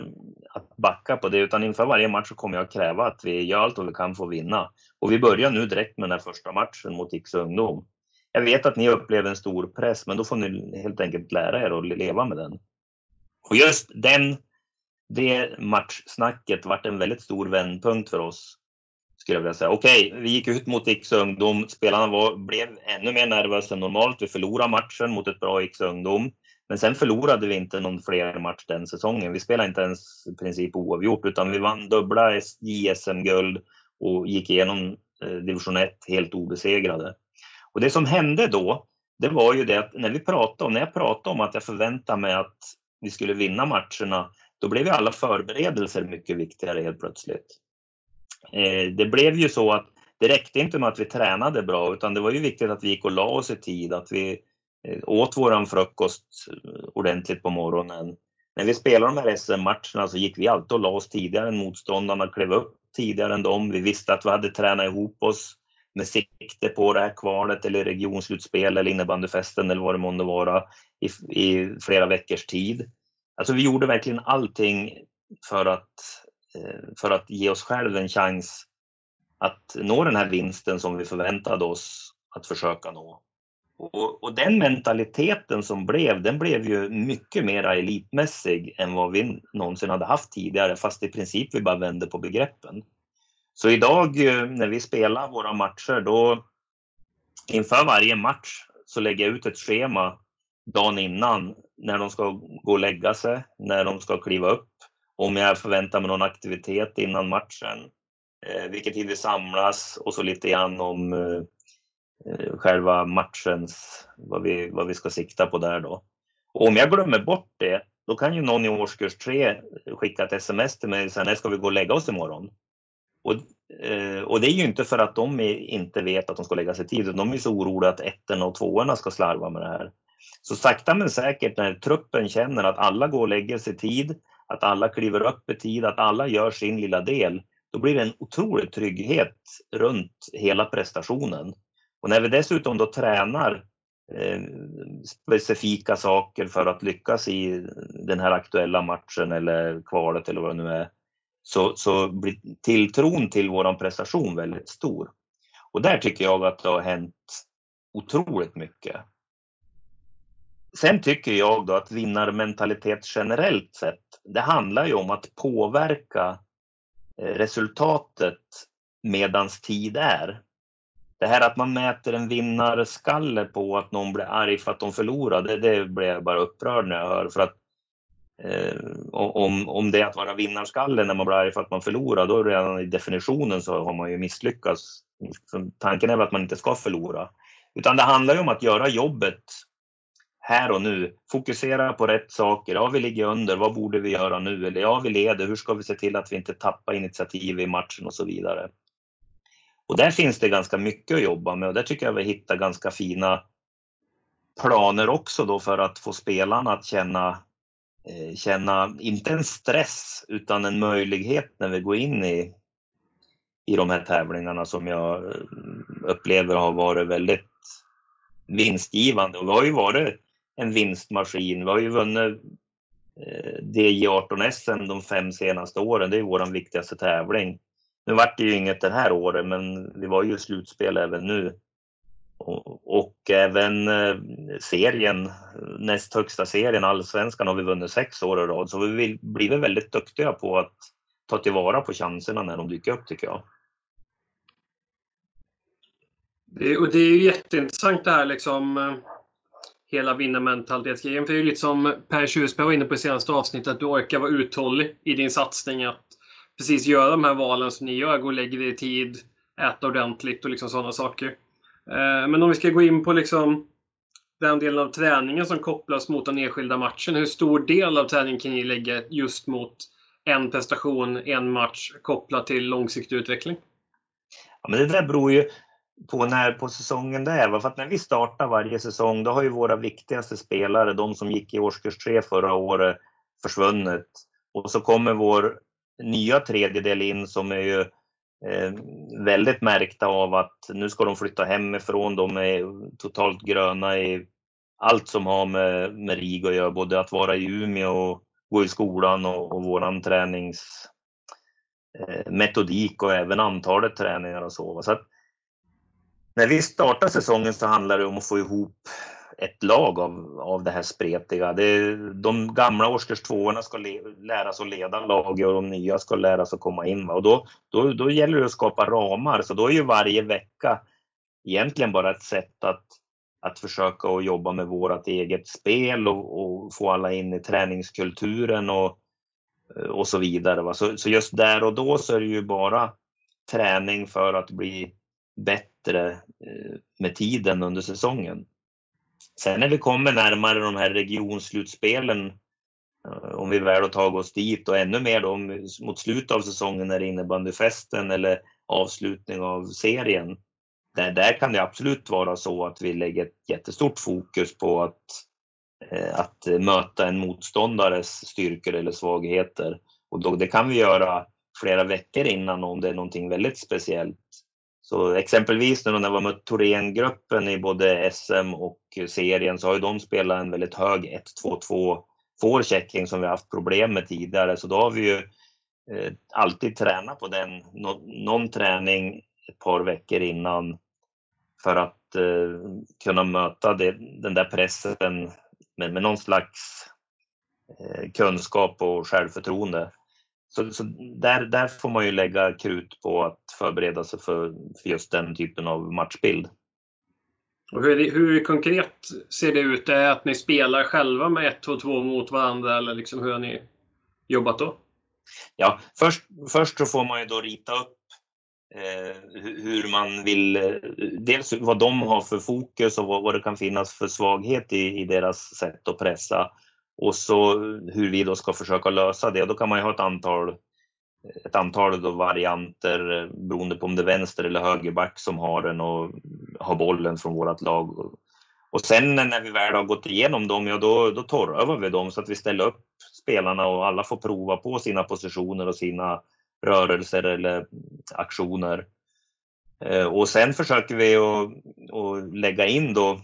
att backa på det, utan inför varje match så kommer jag att kräva att vi gör allt vad vi kan för att vinna. Och vi börjar nu direkt med den här första matchen mot X ungdom. Jag vet att ni upplever en stor press, men då får ni helt enkelt lära er att leva med den. Och just den, det matchsnacket vart en väldigt stor vändpunkt för oss. Skulle jag vilja säga. Okej, vi gick ut mot X ungdom. Spelarna var, blev ännu mer nervösa än normalt. Vi förlorade matchen mot ett bra X ungdom. Men sen förlorade vi inte någon fler match den säsongen. Vi spelade inte ens i princip oavgjort utan vi vann dubbla JSM-guld och gick igenom eh, division 1 helt obesegrade. Och det som hände då, det var ju det att när vi pratade om, när jag pratade om att jag förväntade mig att vi skulle vinna matcherna, då blev ju alla förberedelser mycket viktigare helt plötsligt. Eh, det blev ju så att det räckte inte med att vi tränade bra, utan det var ju viktigt att vi gick och la oss i tid, att vi eh, åt våran frukost eh, ordentligt på morgonen. När vi spelade de här SM-matcherna så gick vi alltid och la oss tidigare än motståndarna, klev upp tidigare än dem. Vi visste att vi hade tränat ihop oss med sikte på det här kvalet eller regionslutspel eller innebandyfesten eller vad det månde vara i, i flera veckors tid. Alltså vi gjorde verkligen allting för att, eh, för att ge oss själva en chans att nå den här vinsten som vi förväntade oss att försöka nå. Och, och, den mentaliteten som blev, den blev ju mycket mer elitmässig än vad vi någonsin hade haft tidigare, fast i princip vi bara vände på begreppen. Så idag eh, när vi spelar våra matcher, då inför varje match så lägger jag ut ett schema dagen innan när de ska gå och lägga sig, när de ska kliva upp, om jag förväntar mig någon aktivitet innan matchen, eh, vilken tid vi samlas och så lite grann om eh, eh, själva matchens, vad vi, vad vi ska sikta på där då. Och om jag glömmer bort det, då kan ju någon i årskurs tre skicka ett sms till mig och säga när ska vi gå och lägga oss imorgon? Och, eh, och det är ju inte för att de inte vet att de ska lägga sig tid, utan de är så oroliga att ettorna och tvåorna ska slarva med det här. Så sakta men säkert när truppen känner att alla går och lägger sig tid, att alla kliver upp i tid, att alla gör sin lilla del, då blir det en otrolig trygghet runt hela prestationen. Och när vi dessutom då tränar eh, specifika saker för att lyckas i den här aktuella matchen eller kvalet eller vad det nu är, så, så blir tilltron till vår prestation väldigt stor. Och där tycker jag att det har hänt otroligt mycket. Sen tycker jag då att vinnarmentalitet generellt sett, det handlar ju om att påverka eh, resultatet medans tid är. Det här att man mäter en vinnarskalle på att någon blir arg för att de förlorade, det blir jag bara upprörd när jag hör. För att Eh, om, om det är att vara vinnarskalle när man blir arg för att man förlorar, då redan i definitionen så har man ju misslyckats. Så tanken är väl att man inte ska förlora. Utan det handlar ju om att göra jobbet här och nu. Fokusera på rätt saker. Ja, vi ligger under. Vad borde vi göra nu? Eller ja, vi leder. Hur ska vi se till att vi inte tappar initiativ i matchen och så vidare. Och där finns det ganska mycket att jobba med och där tycker jag vi hittar ganska fina planer också då för att få spelarna att känna, Eh, känna inte en stress utan en möjlighet när vi går in i, i de här tävlingarna som jag eh, upplever har varit väldigt vinstgivande. Och vi har ju varit en vinstmaskin. Vi har ju vunnit eh, DJ18 SM de fem senaste åren. Det är vår viktigaste tävling. Nu vart det ju inget det här året, men vi var ju slutspel även nu. Och, och även eh, serien, näst högsta serien, allsvenskan, har vi vunnit sex år i rad. Så vi blivit väldigt duktiga på att ta tillvara på chanserna när de dyker upp, tycker jag. Det, och det är ju jätteintressant det här liksom eh, hela vinnarmentalitetsgrejen. För det är ju lite som Per Tjusberg var inne på i senaste avsnittet, att du orkar vara uthållig i din satsning. Att precis göra de här valen som ni gör, gå och lägga dig i tid, äta ordentligt och liksom sådana saker. Eh, men om vi ska gå in på liksom den delen av träningen som kopplas mot den enskilda matchen. Hur stor del av träningen kan ni lägga just mot en prestation, en match kopplat till långsiktig utveckling? Ja, men det där beror ju på när på säsongen det är. För att när vi startar varje säsong, då har ju våra viktigaste spelare, de som gick i årskurs tre förra året, försvunnit. Och så kommer vår nya tredjedel in som är ju Eh, väldigt märkta av att nu ska de flytta hemifrån. De är totalt gröna i allt som har med, med RIG att göra, både att vara i Umeå och gå i skolan och, och våran träningsmetodik eh, och även antalet träningar och så. Så att, när vi startar säsongen så handlar det om att få ihop ett lag av, av det här spretiga. Det, de gamla årskurs tvåorna ska le, lära sig att leda laget och de nya ska lära sig att komma in. Och då, då, då gäller det att skapa ramar, så då är ju varje vecka egentligen bara ett sätt att att försöka att jobba med vårt eget spel och, och, få alla in i träningskulturen och, och så vidare. Va? Så, så just där och då så är det ju bara träning för att bli bättre eh, med tiden under säsongen. Sen när vi kommer närmare de här regionslutspelen, eh, om vi väl har tagit oss dit och ännu mer då mot slutet av säsongen när det är innebandyfesten eller avslutning av serien. Där, där kan det absolut vara så att vi lägger ett jättestort fokus på att, eh, att möta en motståndares styrkor eller svagheter. Och då, det kan vi göra flera veckor innan om det är någonting väldigt speciellt. Så exempelvis när vi var mött Thorengruppen i både SM och serien så har ju de spelat en väldigt hög 1-2-2 forechecking som vi haft problem med tidigare. Så då har vi ju eh, alltid tränat på den, nå någon träning ett par veckor innan för att eh, kunna möta det, den där pressen med, med någon slags eh, kunskap och självförtroende. Så, så, där, där får man ju lägga krut på att förbereda sig för, för just den typen av matchbild. Och hur, hur konkret ser det ut? Är det att ni spelar själva med 1-2-2 mot varandra eller liksom hur har ni jobbat då? Ja, först, först så får man ju då rita upp eh, hur man vill, dels vad de har för fokus och vad, vad det kan finnas för svaghet i, i deras sätt att pressa och så hur vi då ska försöka lösa det. Då kan man ju ha ett antal, ett antal då varianter eh, beroende på om det är vänster eller högerback som har den och har bollen från vårt lag. Och sen när vi väl har gått igenom dem, ja då, då torrövar vi dem så att vi ställer upp spelarna och alla får prova på sina positioner och sina rörelser eller aktioner. Eh, och sen försöker vi att, att lägga in då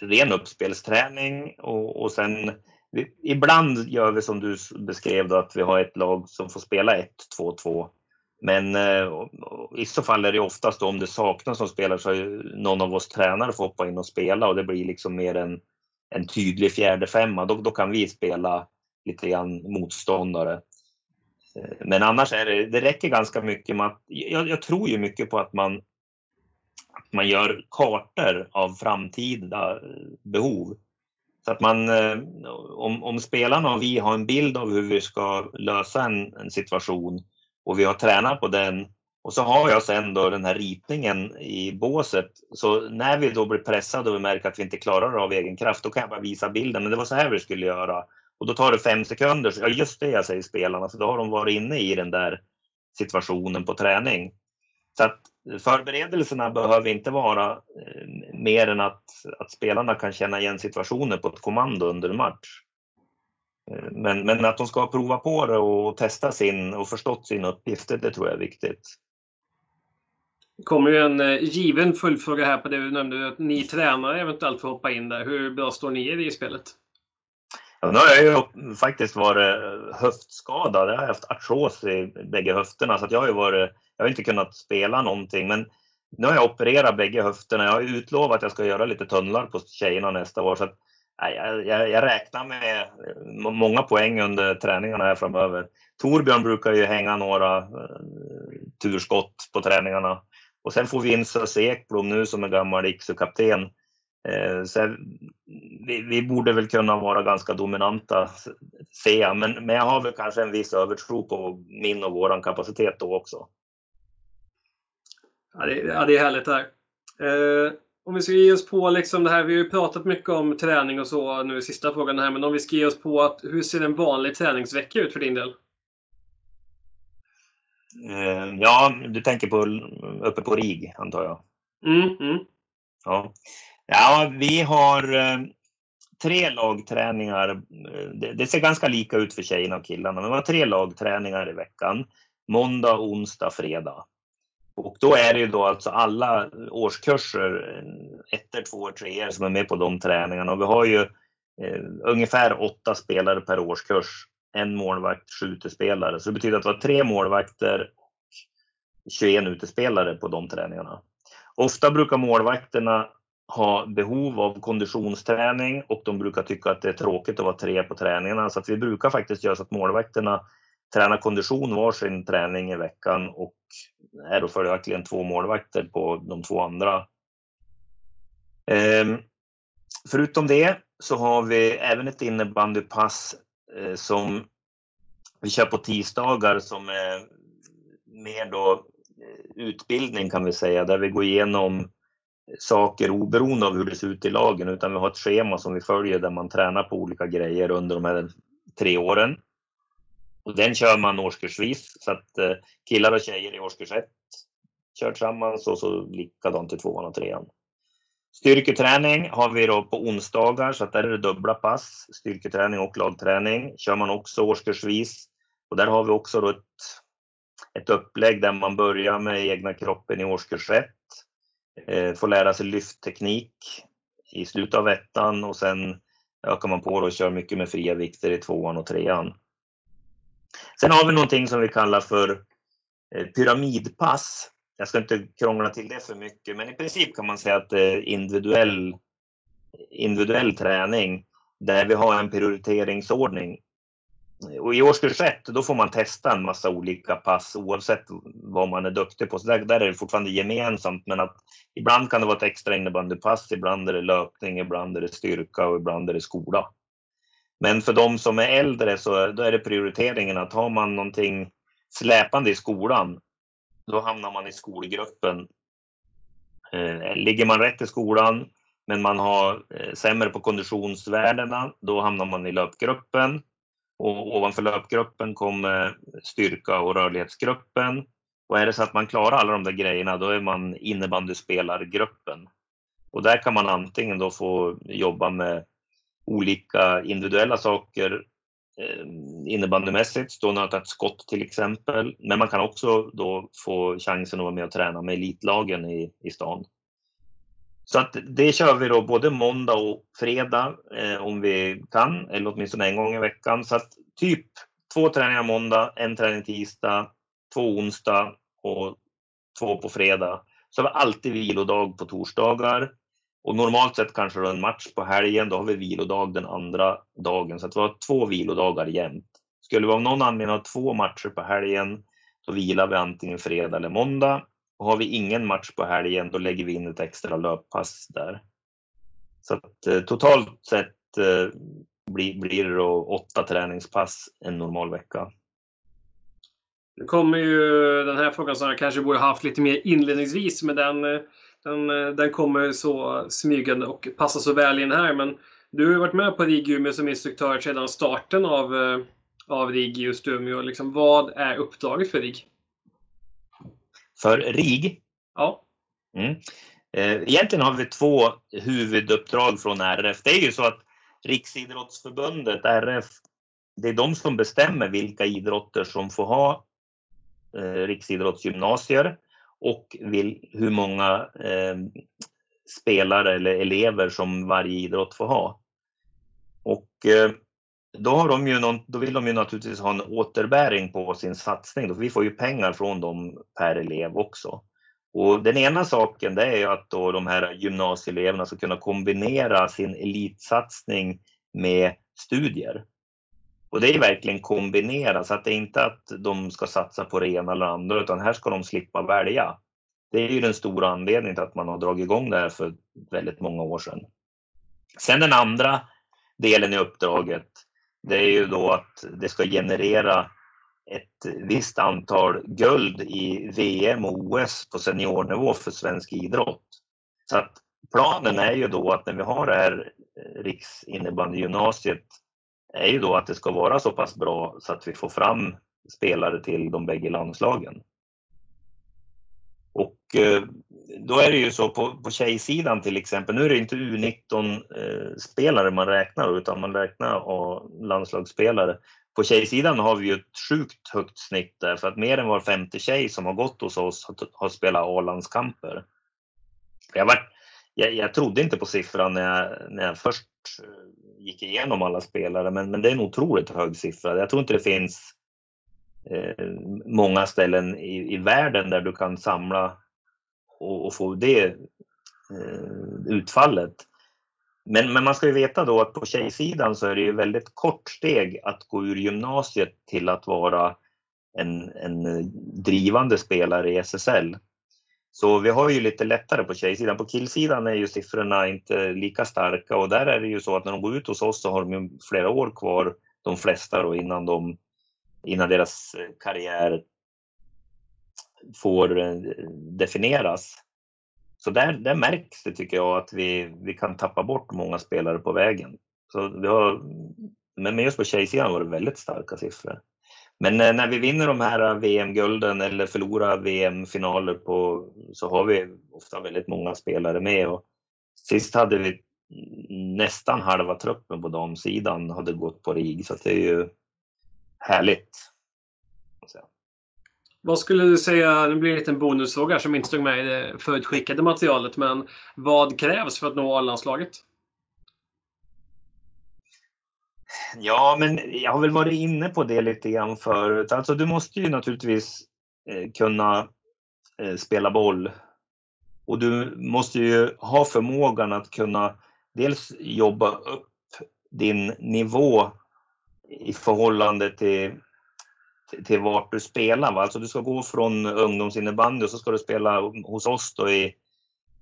ren uppspelsträning och, och sen vi, ibland gör vi som du beskrev då, att vi har ett lag som får spela 1-2-2. Men eh, i så fall är det oftast då, om det saknas som spelare så någon av oss tränare får hoppa in och spela och det blir liksom mer en, en tydlig fjärde femma. Då, då kan vi spela lite grann motståndare. Eh, men annars är det, det räcker ganska mycket med att, jag, jag tror ju mycket på att man, att man gör kartor av framtida eh, behov. Så att man, eh, om, om spelarna och vi har en bild av hur vi ska lösa en, en situation och vi har tränat på den och så har jag sen då den här ritningen i båset. Så när vi då blir pressade och vi märker att vi inte klarar det av egen kraft, då kan jag bara visa bilden. Men det var så här vi skulle göra. Och då tar det fem sekunder. Så, ja, just det jag säger spelarna, Så då har de varit inne i den där situationen på träning. Så att förberedelserna behöver inte vara eh, mer än att, att spelarna kan känna igen situationer på ett kommando under match. Eh, men, men att de ska prova på det och testa sin och förstått sin uppgift, det tror jag är viktigt. Det kommer ju en eh, given följdfråga här på det du nämnde, att ni tränare eventuellt får hoppa in där. Hur bra står ni i spelet? Ja, nu har jag ju faktiskt varit eh, höftskadad. Jag har haft artros i bägge höfterna så jag har ju varit jag har inte kunnat spela någonting, men nu har jag opererat bägge höfterna. Jag har utlovat att jag ska göra lite tunnlar på tjejerna nästa år. Så att, jag, jag, jag räknar med eh, många poäng under träningarna här framöver. Torbjörn brukar ju hänga några eh, turskott på träningarna. Och sen får vi in Sös Ekblom nu som är gammal Iksu-kapten. Uh, så vi, vi, borde väl kunna vara ganska dominanta, ser jag. Men, men jag har väl kanske en viss övertro på min och våran kapacitet då också. Ja, det, ja, det är härligt det här. Eh, om vi ska ge oss på liksom det här, vi har ju pratat mycket om träning och så nu i sista frågan här, men om vi ska ge oss på att hur ser en vanlig träningsvecka ut för din del? Eh, ja, du tänker på uppe på RIG antar jag? Mm, mm. Ja ja, vi har eh, tre lagträningar. Eh, det, det, ser ganska lika ut för tjejerna och killarna, men vi har tre lagträningar i veckan. Måndag, onsdag, fredag. Och då är det ju då alltså alla årskurser, eh, ettor, tvåor, treor som är med på de träningarna. Och vi har ju eh, ungefär åtta spelare per årskurs. En målvakt, sju utespelare. Så det betyder att vi har tre målvakter och 21 utespelare på de träningarna. Ofta brukar målvakterna ha behov av konditionsträning och de brukar tycka att det är tråkigt att vara tre på träningarna. Så att vi brukar faktiskt göra så att målvakterna tränar kondition varsin träning i veckan och är då följaktligen två målvakter på de två andra. Ehm, förutom det så har vi även ett innebandypass eh, som vi kör på tisdagar som är mer då eh, utbildning kan vi säga, där vi går igenom saker oberoende av hur det ser ut i lagen, utan vi har ett schema som vi följer där man tränar på olika grejer under de här tre åren. Och den kör man årskursvis, så att eh, killar och tjejer i årskurs ett kör tillsammans och så likadant i tvåan och trean. Styrketräning har vi då på onsdagar, så att där är det dubbla pass, styrketräning och lagträning. Kör man också årskursvis. Och där har vi också då ett, ett upplägg där man börjar med egna kroppen i årskurs 1. Eh, får lära sig lyftteknik i slutet av ettan och sen ökar man på och kör mycket med fria vikter i tvåan och trean. Sen har vi någonting som vi kallar för eh, pyramidpass jag ska inte krångla till det för mycket, men i princip kan man säga att det är individuell, individuell träning där vi har en prioriteringsordning. Och I årskurs 1 då får man testa en massa olika pass oavsett vad man är duktig på. Så där, där är det fortfarande gemensamt, men att ibland kan det vara ett extra innebandypass, ibland är det löpning, ibland är det styrka och ibland är det skola. Men för de som är äldre så då är det prioriteringen att har man någonting släpande i skolan då hamnar man i skolgruppen. Eh, ligger man rätt i skolan men man har eh, sämre på konditionsvärdena, då hamnar man i löpgruppen. Och ovanför löpgruppen kommer styrka och rörlighetsgruppen. Och är det så att man klarar alla de där grejerna, då är man innebandyspelargruppen. Och där kan man antingen då få jobba med olika individuella saker eh, innebandymässigt, stå och nöta ett skott till exempel. Men man kan också då få chansen att vara med och träna med elitlagen i, i stan. Så att det kör vi då både måndag och fredag eh, om vi kan, eller åtminstone en gång i veckan. Så att typ två träningar måndag, en träning tisdag, två onsdag och två på fredag. Så har vi alltid vilodag på torsdagar och normalt sett kanske en match på helgen, då har vi vilodag den andra dagen. Så att vi har två vilodagar jämt. Skulle vi av någon anledning ha två matcher på helgen, då vilar vi antingen fredag eller måndag. Och har vi ingen match på helgen, då lägger vi in ett extra löppass där. Så att eh, totalt sett eh, blir, blir det då åtta träningspass en normal vecka. Nu kommer ju den här frågan som jag kanske borde haft lite mer inledningsvis, men den den, den kommer så smygande och passar så väl in här. Men du har ju varit med på RIG Umeå som instruktör sedan starten av, eh, av RIG just Umeå. Liksom, vad är uppdraget för RIG? För RIG? Ja. Mm. Eh, egentligen har vi två huvuduppdrag från RF. Det är ju så att Riksidrottsförbundet, RF, det är de som bestämmer vilka idrotter som får ha riksidrottsgymnasier och hur många eh, spelare eller elever som varje idrott får ha. Och eh, då, har de ju någon, då vill de ju naturligtvis ha en återbäring på sin satsning. Då, vi får ju pengar från dem per elev också. Och den ena saken det är ju att då de här gymnasieeleverna ska kunna kombinera sin elitsatsning med studier. Och det är verkligen kombinera så att det är inte att de ska satsa på det ena eller andra utan här ska de slippa välja. Det är ju den stora anledningen till att man har dragit igång det här för väldigt många år sedan. Sen den andra delen i uppdraget, det är ju då att det ska generera ett visst antal guld i VM och OS på seniornivå för svensk idrott. Så att planen är ju då att när vi har det här eh, riksinnebandygymnasiet, är ju då att det ska vara så pass bra så att vi får fram spelare till de bägge landslagen. Och eh, då är det ju så på, på tjejsidan till exempel, nu är det inte U19-spelare eh, man räknar utan man räknar landslagsspelare. På tjejsidan har vi ju ett sjukt högt snitt där för att mer än var femte tjej som har gått hos oss har, har spelat A-landskamper. Jag, var, jag, jag trodde inte på siffran när jag, när jag först eh, gick igenom alla spelare, men, men det är en otroligt hög siffra. Jag tror inte det finns eh, många ställen i, i världen där du kan samla och, och få det eh, utfallet. Men, men man ska ju veta då att på tjejsidan så är det ju väldigt kort steg att gå ur gymnasiet till att vara en, en drivande spelare i SSL. Så vi har ju lite lättare på tjejsidan. På killsidan är ju siffrorna inte lika starka och där är det ju så att när de går ut hos oss så har de ju flera år kvar, de flesta då, innan, de, innan deras karriär får eh, definieras. Så där, där märks det tycker jag att vi, vi kan tappa bort många spelare på vägen. Så vi har, men just på tjejsidan var det väldigt starka siffror. Men eh, när vi vinner de här eh, VM-gulden eller förlorar VM-finaler på så har vi ofta väldigt många spelare med. Och sist hade vi nästan halva truppen på damsidan hade gått på RIG så det är ju härligt. Vad skulle du säga, nu blir det en liten bonusfråga som inte stod med i det förutskickade materialet, men vad krävs för att nå A-landslaget? Ja, men jag har väl varit inne på det lite grann förut. Alltså du måste ju naturligtvis eh, kunna eh, spela boll. Och du måste ju ha förmågan att kunna dels jobba upp din nivå i förhållande till, till, till vart du spelar. Va? Alltså du ska gå från ungdomsinnebandy och så ska du spela hos oss då i,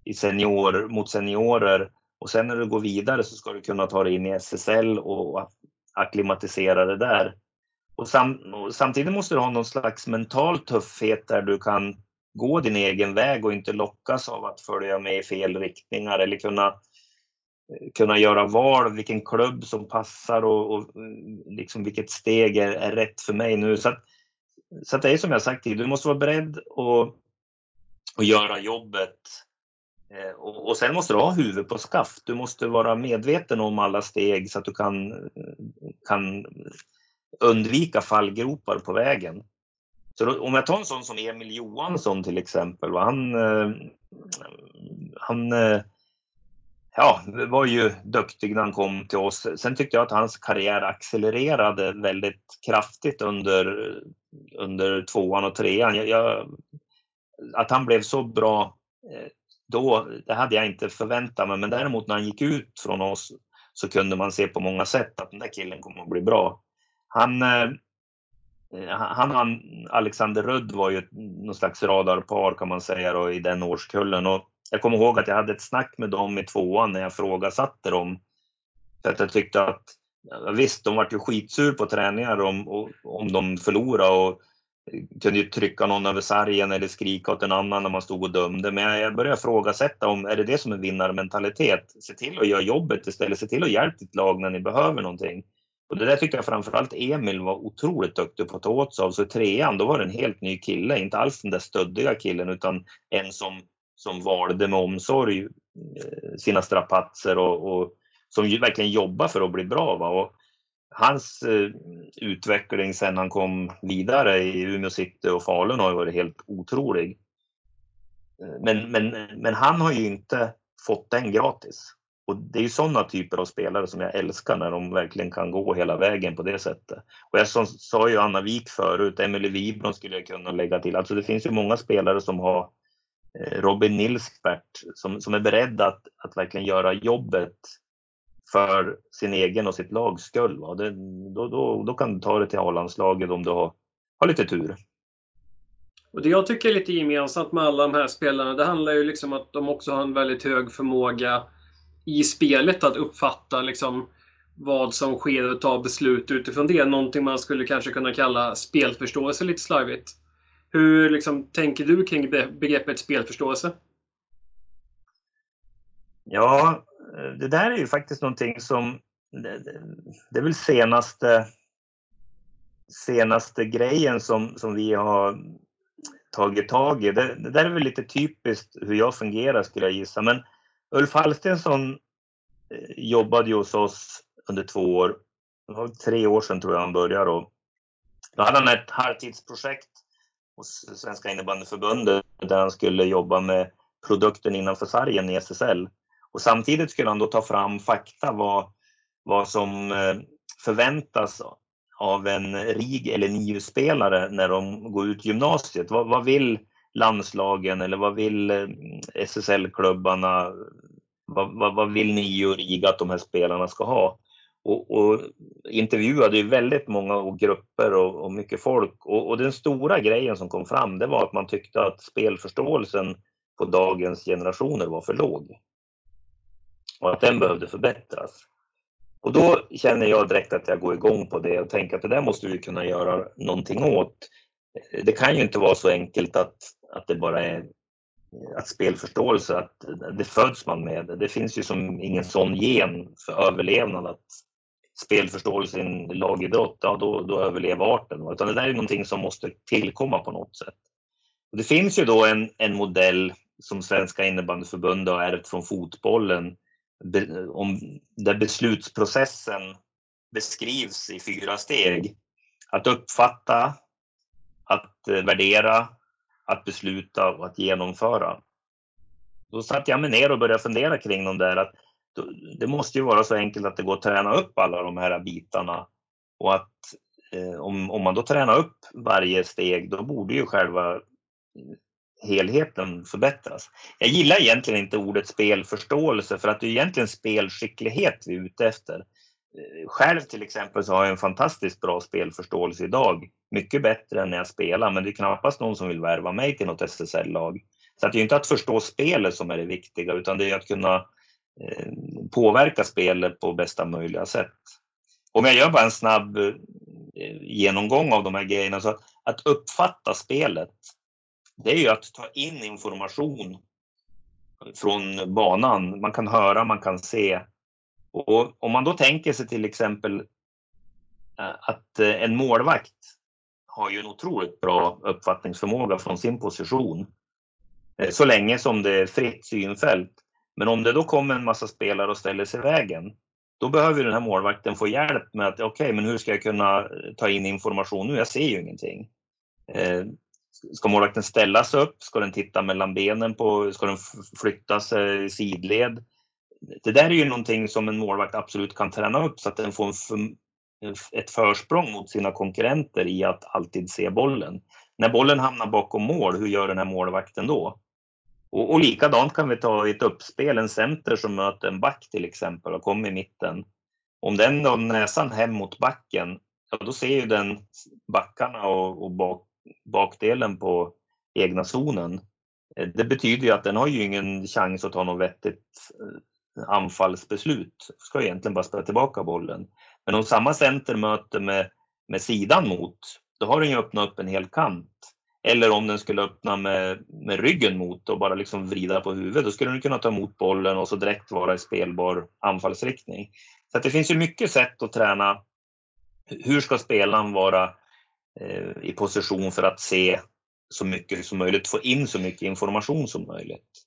i senior, mot seniorer. Och sen när du går vidare så ska du kunna ta dig in i SSL och acklimatisera det där. Och, sam, och samtidigt måste du ha någon slags mental tuffhet där du kan gå din egen väg och inte lockas av att följa med i fel riktningar eller kunna, Eh, kunna göra val, vilken klubb som passar och, och mm, liksom vilket steg är, är, rätt för mig nu. Så, att, så att det är som jag sagt tidigare, du måste vara beredd att, att göra jobbet eh, och, och sen måste du ha huvudet på skaft. Du måste vara medveten om alla steg så att du kan, kan undvika fallgropar på vägen. Så då, om jag tar en sån som Emil Johansson till exempel. Va? Han, eh, han ja, var ju duktig när han kom till oss. Sen tyckte jag att hans karriär accelererade väldigt kraftigt under, under tvåan och trean. Jag, jag, att han blev så bra eh, då, det hade jag inte förväntat mig, men däremot när han gick ut från oss så kunde man se på många sätt att den där killen kommer att bli bra. Han, eh, eh, han, han Alexander Rudd var ju någon slags radarpar kan man säga då, i den årskullen. Och jag kommer ihåg att jag hade ett snack med dem i tvåan när jag frågasatte dem. För att jag tyckte att visst, de var ju skitsur på träningar om, om de förlorade och kunde ju trycka någon över sargen eller skrika åt en annan när man stod och dömde. Men jag började ifrågasätta om är det det som är vinnarmentalitet? Se till att göra jobbet istället. Se till att hjälpa ditt lag när ni behöver någonting. Och det där tyckte jag framförallt Emil var otroligt duktig på att ta åt sig av. Så i trean, då var det en helt ny kille. Inte alls den där stöddiga killen utan en som, som valde med omsorg eh, sina strapatser och, och som verkligen jobbar för att bli bra. Va? Och hans eh, utveckling sen han kom vidare i Umeå City och Falun har ju varit helt otrolig. Eh, men, men, men han har ju inte fått den gratis. Och det är sådana typer av spelare som jag älskar när de verkligen kan gå hela vägen på det sättet. Och jag som, sa ju Anna Wik förut, Emelie Wibron skulle jag kunna lägga till. Alltså det finns ju många spelare som har eh, Eh, Robin Nilsbert som, som är beredd att, att verkligen göra jobbet för sin egen och sitt lags skull. Va? Det, då, då, då kan du ta det till A-landslaget om du har, har lite tur. Och Det jag tycker är lite gemensamt med alla de här spelarna, det handlar ju liksom att de också har en väldigt hög förmåga i spelet att uppfatta liksom vad som sker och ta beslut utifrån det. Någonting man skulle kanske kunna kalla spelförståelse lite slarvigt. Hur liksom, tänker du kring begreppet spelförståelse? Ja, det där är ju faktiskt någonting som det är väl senaste senaste grejen som, som vi har tagit tag i. Det, det där är väl lite typiskt hur jag fungerar skulle jag gissa. Men Ulf Hallstensson eh, jobbade ju hos oss under två år. Det var tre år sedan tror jag han började. Då hade han ett halvtidsprojekt hos Svenska innebandyförbundet där han skulle jobba med produkten innanför sargen i SSL. Och samtidigt skulle han då ta fram fakta vad, vad som eh, förväntas av en RIG eller NIU-spelare när de går ut gymnasiet. Vad, vad vill landslagen eller vad vill eh, SSL-klubbarna? Vad, vad, vad, vill NIU och RIG att de här spelarna ska ha? Och, och intervjuade ju väldigt många och grupper och, och mycket folk. Och, och, den stora grejen som kom fram det var att man tyckte att spelförståelsen på dagens generationer var för låg. Och att den behövde förbättras. Och då känner jag direkt att jag går igång på det och tänker att det där måste vi kunna göra någonting åt. Det kan ju inte vara så enkelt att, att det bara är att spelförståelse, att det föds man med. Det finns ju som ingen sån gen för överlevnad att spelförståelse i en lagidrott, ja då, då överlever arten. Utan det där är någonting som måste tillkomma på något sätt. Och det finns ju då en, en modell som Svenska innebandyförbundet har ärvt från fotbollen om, där beslutsprocessen beskrivs i fyra steg. Att uppfatta, att eh, värdera, att besluta och att genomföra. Då satte jag mig ner och började fundera kring de där. Att det måste ju vara så enkelt att det går att träna upp alla de här bitarna. Och att eh, om, om man då tränar upp varje steg, då borde ju själva eh, helheten förbättras. Jag gillar egentligen inte ordet spelförståelse för att det är egentligen spelskicklighet vi är ute efter. Eh, själv till exempel så har jag en fantastiskt bra spelförståelse idag. Mycket bättre än när jag spelar, men det är knappast någon som vill värva mig till något SSL-lag. Så att det är inte att förstå spelet som är det viktiga, utan det är att kunna eh, Eh, påverka spelet på bästa möjliga sätt. Om jag gör bara en snabb eh, genomgång av de här grejerna, så att uppfatta spelet det är ju att ta in information från banan. Man kan höra, man kan se. Och om man då tänker sig till exempel eh, att en målvakt har ju en otroligt bra uppfattningsförmåga från sin position. Så länge som det är fritt synfält. Men om det då kommer en massa spelare och ställer sig i vägen, då behöver den här målvakten få hjälp med att okej, okay, men hur ska jag kunna eh, ta in information nu? Jag ser ju ingenting. Eh, ska målvakten ställa sig upp? Ska den titta mellan benen? På, ska den flytta sig i sidled? Det där är ju någonting som en målvakt absolut kan träna upp så att den får en, ett försprång mot sina konkurrenter i att alltid se bollen. När bollen hamnar bakom mål, hur gör den här målvakten då? Och, och likadant kan vi ta i ett uppspel, en center som möter en back till exempel och kommer i mitten. Om den då näsan hem mot backen, ja, då ser ju den backarna och, och bak, bakdelen på egna zonen. Eh, det betyder ju att den har ju ingen chans att ta något vettigt eh, anfallsbeslut. Ska egentligen bara spela tillbaka bollen. Men om samma center möter med, med sidan mot, då har den ju öppnat upp en hel kant. Eller om den skulle öppna med, med ryggen mot och bara liksom vrida på huvudet, då skulle den kunna ta emot bollen och så direkt vara i spelbar anfallsriktning. Så det finns ju mycket sätt att träna. Hur ska spelaren vara Eh, i position för att se så mycket som möjligt, få in så mycket information som möjligt.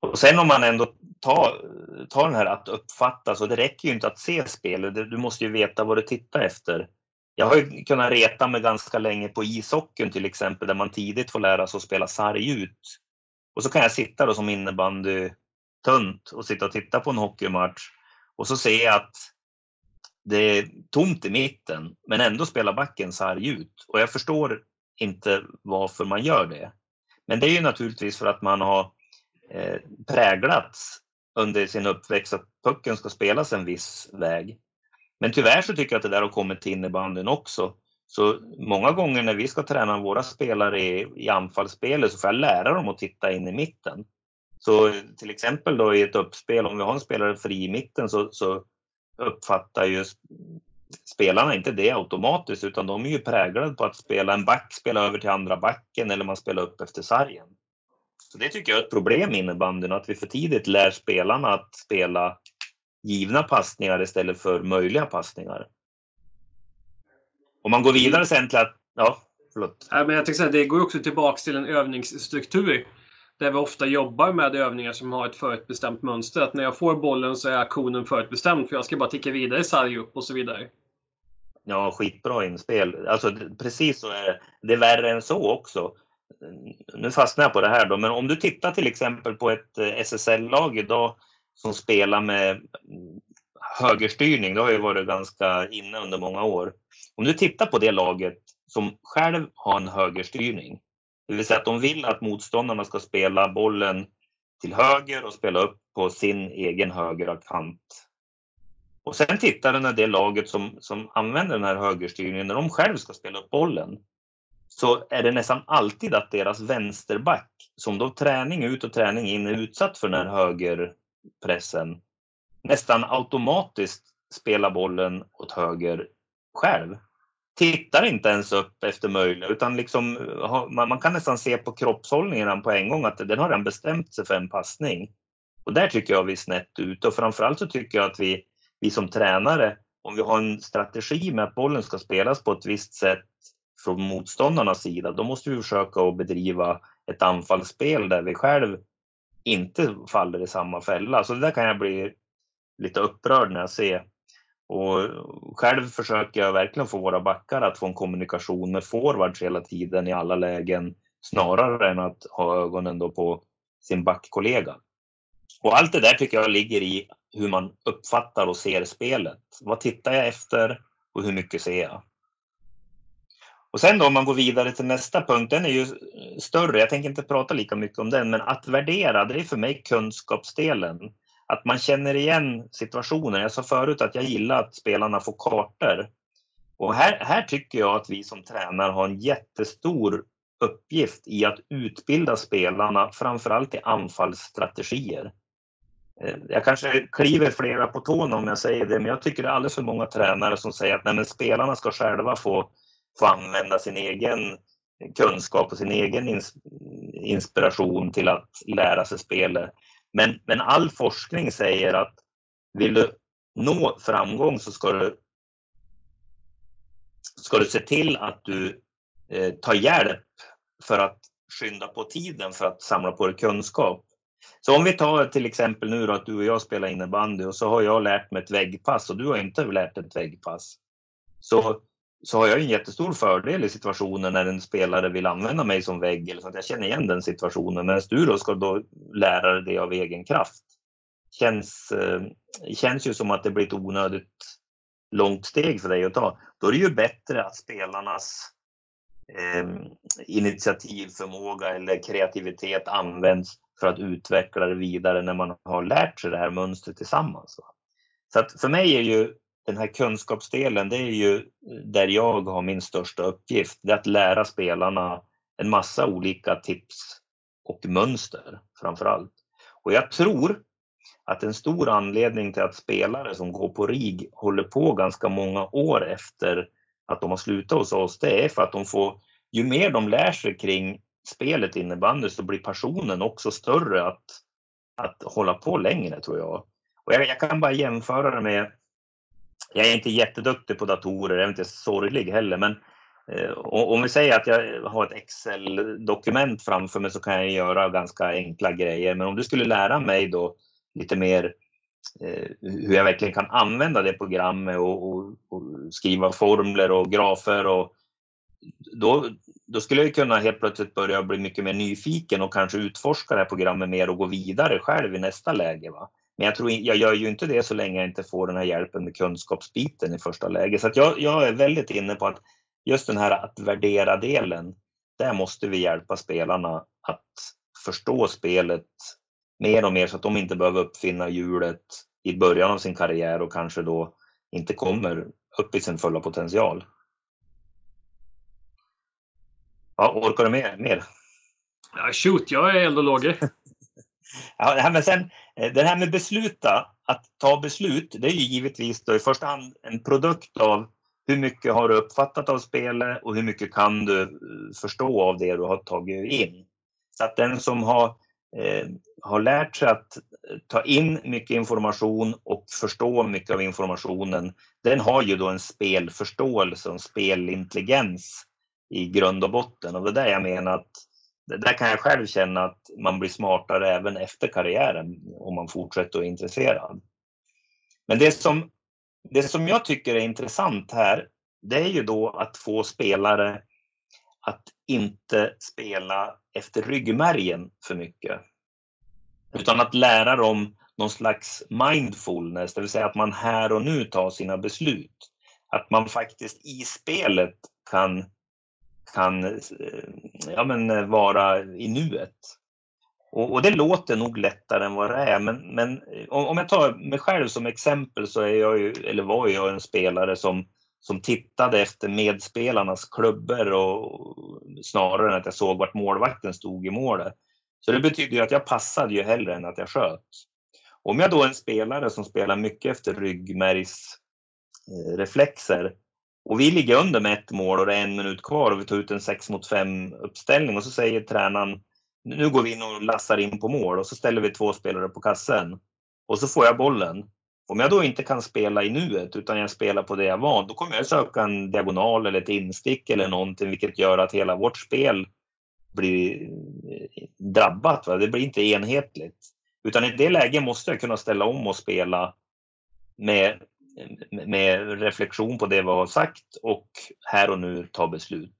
Och sen om man ändå tar, tar den här att uppfatta, så det räcker ju inte att se spelet, du måste ju veta vad du tittar efter. Jag har ju kunnat reta mig ganska länge på ishockeyn till exempel, där man tidigt får lära sig att spela sarg ut. Och så kan jag sitta då som innebandy tunt och sitta och titta på en hockeymatch och så ser jag att det är tomt i mitten, men ändå spelar backen sarg ut. Och jag förstår inte varför man gör det. Men det är ju naturligtvis för att man har eh, präglats under sin uppväxt att pucken ska spelas en viss väg. Men tyvärr så tycker jag att det där har kommit till innebandyn också. Så många gånger när vi ska träna våra spelare i, i anfallsspelet så får jag lära dem att titta in i mitten. Så till exempel då i ett uppspel, om vi har en spelare fri i mitten så, så uppfattar ju spelarna inte det automatiskt utan de är ju präglade på att spela en back, spela över till andra backen eller man spelar upp efter sargen. Så det tycker jag är ett problem i innebandyn, att vi för tidigt lär spelarna att spela givna passningar istället för möjliga passningar. Om man går vidare sen till att... Ja, förlåt. Ja, men jag tänkte säga, det går också tillbaks till en övningsstruktur där vi ofta jobbar med övningar som har ett förutbestämt mönster. Att när jag får bollen så är aktionen förutbestämd för jag ska bara ticka vidare sarg upp och så vidare. Ja, skitbra inspel. Alltså precis så är det. Det är värre än så också. Nu fastnar jag på det här då, men om du tittar till exempel på ett eh, SSL-lag idag som spelar med mm, högerstyrning, det har ju varit ganska inne under många år. Om du tittar på det laget som själv har en högerstyrning, det vill säga att de vill att motståndarna ska spela bollen till höger och spela upp på sin egen högra kant. Och sen tittar du när det laget som, som använder den här högerstyrningen, när de själv ska spela upp bollen. så är det nästan alltid att deras vänsterback, som då träning ut och träning in är utsatt för den här höger pressen nästan automatiskt spelar bollen åt höger själv. Tittar inte ens upp efter möjlighet, utan liksom, man, kan nästan se på kroppshållningen på en gång att den har redan bestämt sig för en passning. Och där tycker jag vi är snett ute och framförallt så tycker jag att vi, vi som tränare, om vi har en strategi med att bollen ska spelas på ett visst sätt från motståndarnas sida, då måste vi försöka att bedriva ett anfallsspel där vi själv inte faller i samma fälla. Så det där kan jag bli lite upprörd när jag ser. Och själv försöker jag verkligen få våra backar att få en kommunikation med forwards hela tiden i alla lägen snarare än att ha ögonen då på sin backkollega. Och allt det där tycker jag ligger i hur man uppfattar och ser spelet. Vad tittar jag efter och hur mycket ser jag? Och sen då om man går vidare till nästa punkt, den är ju större. Jag tänker inte prata lika mycket om den, men att värdera, det är för mig kunskapsdelen. Att man känner igen situationen. Jag sa förut att jag gillar att spelarna får kartor. Och här, här tycker jag att vi som tränare har en jättestor uppgift i att utbilda spelarna, framförallt i anfallsstrategier. Eh, jag kanske kliver flera på tårna om jag säger det, men jag tycker det är alldeles för många tränare som säger att nej, men spelarna ska själva få, få använda sin egen kunskap och sin egen inspiration till att lära sig spelet. Men, men all forskning säger att vill du nå framgång så ska du, ska du se till att du eh, tar hjälp för att skynda på tiden för att samla på dig kunskap. Så om vi tar till exempel nu då att du och jag spelar innebandy och så har jag lärt mig ett väggpass och du har inte lärt dig ett väggpass. Så, så har jag en jättestor fördel i situationen när en spelare vill använda mig som vägg eller så att jag känner igen den situationen. Men du då ska då lära dig det av egen kraft. Känns, eh, känns ju som att det blir ett onödigt långt steg för dig att ta. Då är det ju bättre att spelarnas eh, initiativförmåga eller kreativitet används för att utveckla det vidare när man har lärt sig det här mönstret tillsammans. Så att för mig är ju den här kunskapsdelen, det är ju där jag har min största uppgift. Det är att lära spelarna en massa olika tips och mönster framför allt. Och jag tror att en stor anledning till att spelare som går på RIG håller på ganska många år efter att de har slutat hos oss, det är för att de får, ju mer de lär sig kring spelet innebandy så blir passionen också större att, att hålla på längre tror jag. Och jag, jag kan bara jämföra det med, jag är inte jätteduktig på datorer, jag är inte sorglig heller, men eh, om vi säger att jag har ett Excel-dokument framför mig så kan jag göra ganska enkla grejer. Men om du skulle lära mig då lite mer eh, hur jag verkligen kan använda det programmet och, och, och skriva formler och grafer och då, då skulle jag kunna helt plötsligt börja bli mycket mer nyfiken och kanske utforska det här programmet mer och gå vidare själv i nästa läge. Va? Men jag, tror, jag gör ju inte det så länge jag inte får den här hjälpen med kunskapsbiten i första läget. Så jag, jag är väldigt inne på att just den här att värdera delen, där måste vi hjälpa spelarna att förstå spelet mer och mer så att de inte behöver uppfinna hjulet i början av sin karriär och kanske då inte kommer upp i sin fulla potential. Ja, orkar du med mer? Ja, shoot, jag är eld och lågor. ja, med sen, Eh, det här med besluta, att ta beslut, det är ju givetvis då i första hand en produkt av hur mycket har du uppfattat av spelet och hur mycket kan du eh, förstå av det du har tagit in. Så att den som har, eh, har lärt sig att eh, ta in mycket information och förstå mycket av informationen, den har ju då en spelförståelse och en spelintelligens i grund och botten. Och det är där jag menar att där kan jag själv känna att man blir smartare även efter karriären om man fortsätter att vara intresserad. Men det som, det som jag tycker är intressant här, det är ju då att få spelare att inte spela efter ryggmärgen för mycket. Utan att lära dem någon slags mindfulness, det vill säga att man här och nu tar sina beslut. Att man faktiskt i spelet kan kan eh, ja, men, eh, vara i nuet. Och, och, det låter nog lättare än vad det är, men, men eh, om jag tar mig själv som exempel så är jag ju, eller var jag en spelare som som tittade efter medspelarnas klubbor och snarare än att jag såg vart målvakten stod i målet. Så det betyder ju att jag passade ju hellre än att jag sköt. Om jag då är en spelare som spelar mycket efter ryggmärgsreflexer och vi ligger under med ett mål och det är en minut kvar och vi tar ut en 6 mot 5 uppställning och så säger tränaren nu går vi in och lassar in på mål och så ställer vi två spelare på kassen och så får jag bollen. Om jag då inte kan spela i nuet utan jag spelar på det jag var, då kommer jag söka en diagonal eller ett instick eller någonting vilket gör att hela vårt spel blir eh, drabbat. Va? Det blir inte enhetligt. Utan i det läget måste jag kunna ställa om och spela med, med reflektion på det vi har sagt och här och nu ta beslut.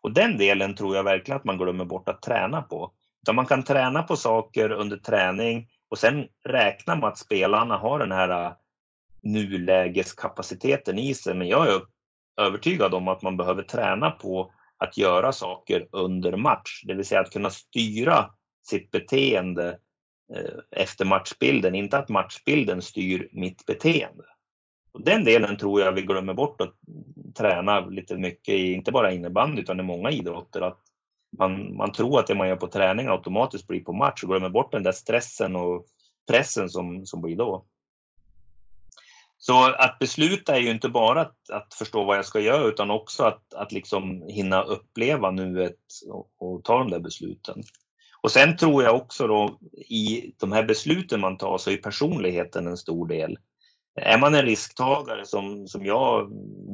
Och den delen tror jag verkligen att man glömmer bort att träna på. Utan man kan träna på saker under träning och sen räkna med att spelarna har den här äh, nulägeskapaciteten i sig. Men jag är övertygad om att man behöver träna på att göra saker under match, det vill säga att kunna styra sitt beteende äh, efter matchbilden, inte att matchbilden styr mitt beteende. Och den delen tror jag vi glömmer bort att träna lite mycket i, inte bara innebandy utan i många idrotter. Att man, man tror att det man gör på träning automatiskt blir på match och glömmer bort den där stressen och pressen som, som blir då. Så att besluta är ju inte bara att, att förstå vad jag ska göra utan också att, att liksom hinna uppleva nuet och, och ta de där besluten. Och sen tror jag också då i de här besluten man tar så är personligheten en stor del. Är man en risktagare som, som jag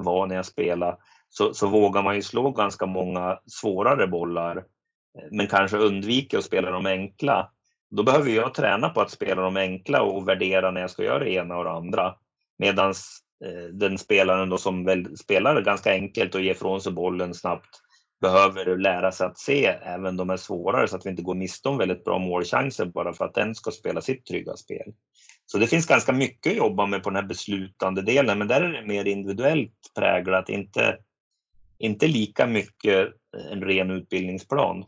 var när jag spelade så, så vågar man ju slå ganska många svårare bollar men kanske undviker att spela de enkla. Då behöver jag träna på att spela de enkla och värdera när jag ska göra det ena och det andra. Medan eh, den spelaren då som väl spelar ganska enkelt och ger ifrån sig bollen snabbt behöver lära sig att se även de är svårare så att vi inte går miste om väldigt bra målchanser bara för att den ska spela sitt trygga spel. Så det finns ganska mycket att jobba med på den här beslutande delen, men där är det mer individuellt präglat, inte, inte lika mycket en ren utbildningsplan.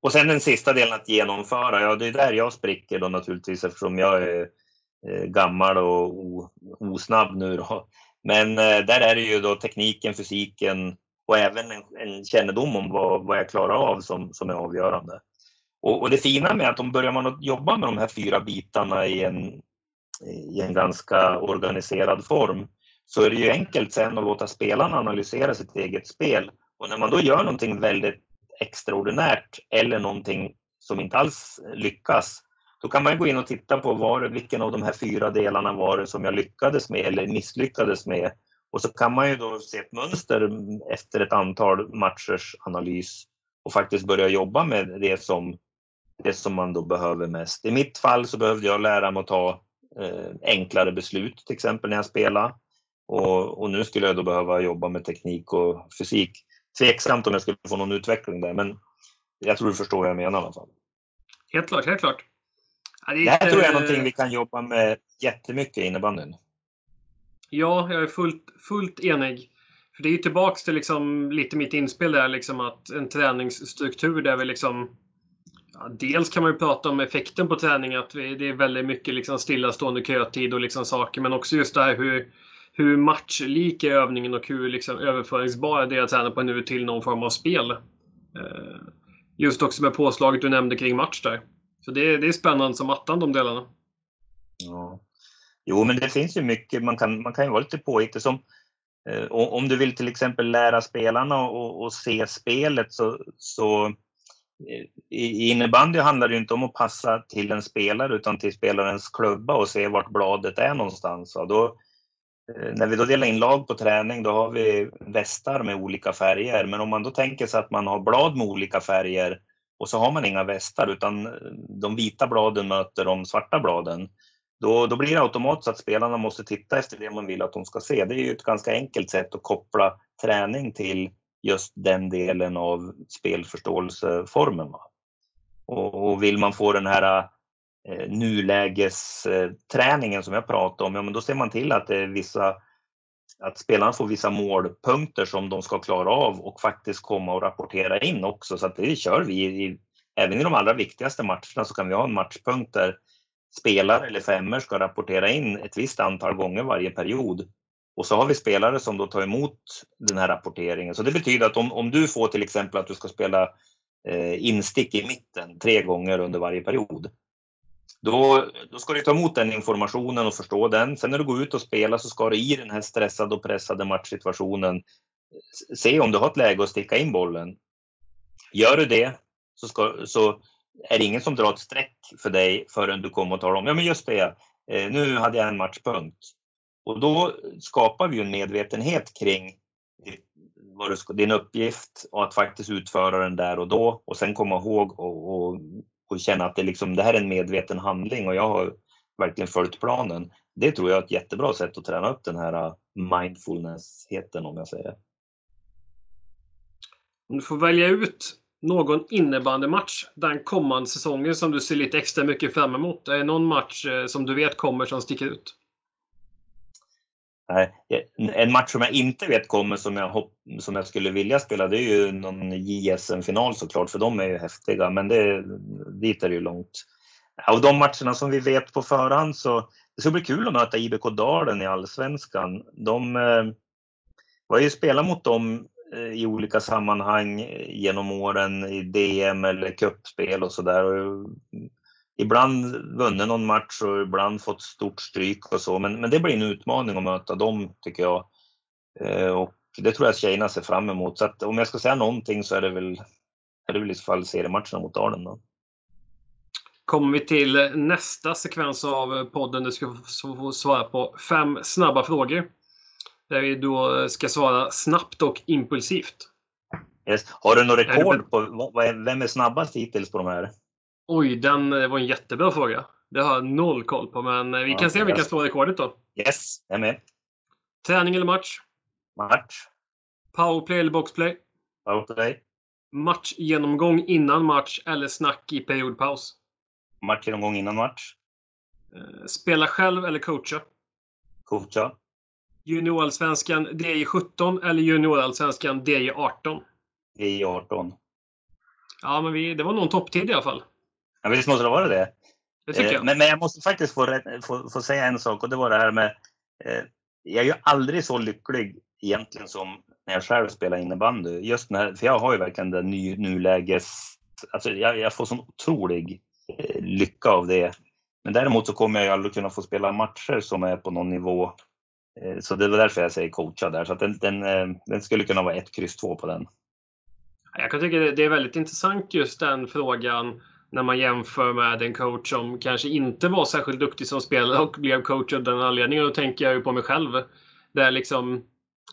Och sen den sista delen att genomföra, ja det är där jag spricker då naturligtvis eftersom jag är eh, gammal och osnabb nu då. Men eh, där är det ju då tekniken, fysiken och även en, en kännedom om vad, vad jag klarar av som, som är avgörande. Och, och, det fina med att om börjar man att jobba med de här fyra bitarna i en, i en ganska organiserad form så är det ju enkelt sen att låta spelarna analysera sitt eget spel. Och när man då gör någonting väldigt extraordinärt eller någonting som inte alls lyckas, då kan man gå in och titta på var, vilken av de här fyra delarna var det som jag lyckades med eller misslyckades med. Och så kan man ju då se ett mönster efter ett antal matchers analys och faktiskt börja jobba med det som, det som man då behöver mest. I mitt fall så behövde jag lära mig att ta eh, enklare beslut, till exempel när jag spelar. Och, och, nu skulle jag då behöva jobba med teknik och fysik tveksamt om jag skulle få någon utveckling där, men jag tror du förstår vad jag menar i alla fall. Helt klart, helt klart. Ja, det, det här tror jag är någonting vi kan jobba med jättemycket i innebandyn. Ja, jag är fullt, fullt enig. För det är ju tillbaks till liksom lite mitt inspel där, liksom att en träningsstruktur där vi liksom ja, Dels kan man ju prata om effekten på träning, att vi, det är väldigt mycket liksom stillastående kötid och liksom saker, men också just det här hur hur matchlik är övningen och hur liksom överföringsbar det jag tränar på nu till någon form av spel. Eh, just också med påslaget du nämnde kring match där. Så det, det är spännande som attan de delarna. Ja. Jo, men det finns ju mycket. Man kan, man kan ju vara lite påhittig. Som, eh, om du vill till exempel lära spelarna och, se spelet så, så i innebandy handlar det inte om att passa till en spelare utan till spelarens klubba och se vart bladet är någonstans. Då, eh, när vi då delar in lag på träning då har vi västar med olika färger. Men om man då tänker sig att man har blad med olika färger och så har man inga västar utan eh, de vita bladen möter de svarta bladen. Då, då blir det automatiskt att spelarna måste titta efter det man vill att de ska se. Det är ju ett ganska enkelt sätt att koppla träning till just den delen av spelförståelseformen. Och, och vill man få den här eh, nulägesträningen som jag pratade om, ja, men då ser man till att det är vissa att spelarna får vissa målpunkter som de ska klara av och faktiskt komma och rapportera in också. Så att det kör vi. I, även i de allra viktigaste matcherna så kan vi ha en matchpunkt där spelare eller femmer ska rapportera in ett visst antal gånger varje period och så har vi spelare som då tar emot den här rapporteringen. Så det betyder att om, om du får till exempel att du ska spela eh, instick i mitten tre gånger under varje period. Då, då ska du ta emot den informationen och förstå den. Sen när du går ut och spelar så ska du i den här stressade och pressade matchsituationen se om du har ett läge att sticka in bollen. Gör du det så, ska, så är det ingen som drar ett streck för dig förrän du kommer och talar om, ja men just det, eh, nu hade jag en matchpunkt. Och då skapar vi en medvetenhet kring vad du ska, din uppgift och att faktiskt utföra den där och då och sen komma ihåg och, och, och känna att det, liksom, det här är en medveten handling och jag har verkligen följt planen. Det tror jag är ett jättebra sätt att träna upp den här äh, mindfulnessheten om jag säger. Om du får välja ut någon innebandymatch den kommande säsongen som du ser lite extra mycket fram emot? Är det någon match äh, som du vet kommer som sticker ut? En match som jag inte vet kommer som jag, hopp, som jag skulle vilja spela det är ju någon JSM-final såklart för de är ju häftiga men det, dit är det ju långt. Av de matcherna som vi vet på förhand så det ska bli kul att möta IBK Dalen i Allsvenskan. De eh, var ju spelat mot dem eh, i olika sammanhang eh, genom åren i DM eller cupspel och sådär. Ibland vunnit någon match och ibland fått stort stryk och så. Men, men det blir en utmaning att möta dem tycker jag. Eh, och det tror jag tjejerna ser fram emot. Så att om jag ska säga någonting så är det väl, är det väl i så fall seriematcherna mot Dalen. Då. Kommer vi till nästa sekvens av podden. Du ska få svara på fem snabba frågor. Där vi då ska svara snabbt och impulsivt. Yes. Har du något rekord på vem är snabbast hittills på de här? Oj, den var en jättebra fråga. Det har jag noll koll på, men vi kan ja, se om vi kan slå rekordet då. Yes, jag är med. Träning eller match? Match. Powerplay eller boxplay? Powerplay. Matchgenomgång innan match eller snack i periodpaus? Matchgenomgång innan match. Eh, spela själv eller coacha? Coacha. Juniorallsvenskan DJ17 eller Juniorallsvenskan DJ18? DJ18. Ja, men vi, det var nog en topptid i alla fall. Ja, visst måste det vara det. Det. Eh, men, men jag måste faktiskt få, få, få, säga en sak och det var det här med eh, jag är ju aldrig så lycklig egentligen som när jag själv spelar innebandy. Just när, för jag har ju verkligen den ny, nuläges... Alltså jag, jag får sån otrolig eh, lycka av det. Men däremot så kommer jag ju aldrig kunna få spela matcher som är på någon nivå så det var därför jag säger coacha där. Så den, den, den skulle kunna vara 1, kryss 2 på den. Jag kan tycka det är väldigt intressant just den frågan när man jämför med en coach som kanske inte var särskilt duktig som spelare och blev coach av den anledningen. Då tänker jag ju på mig själv. Där liksom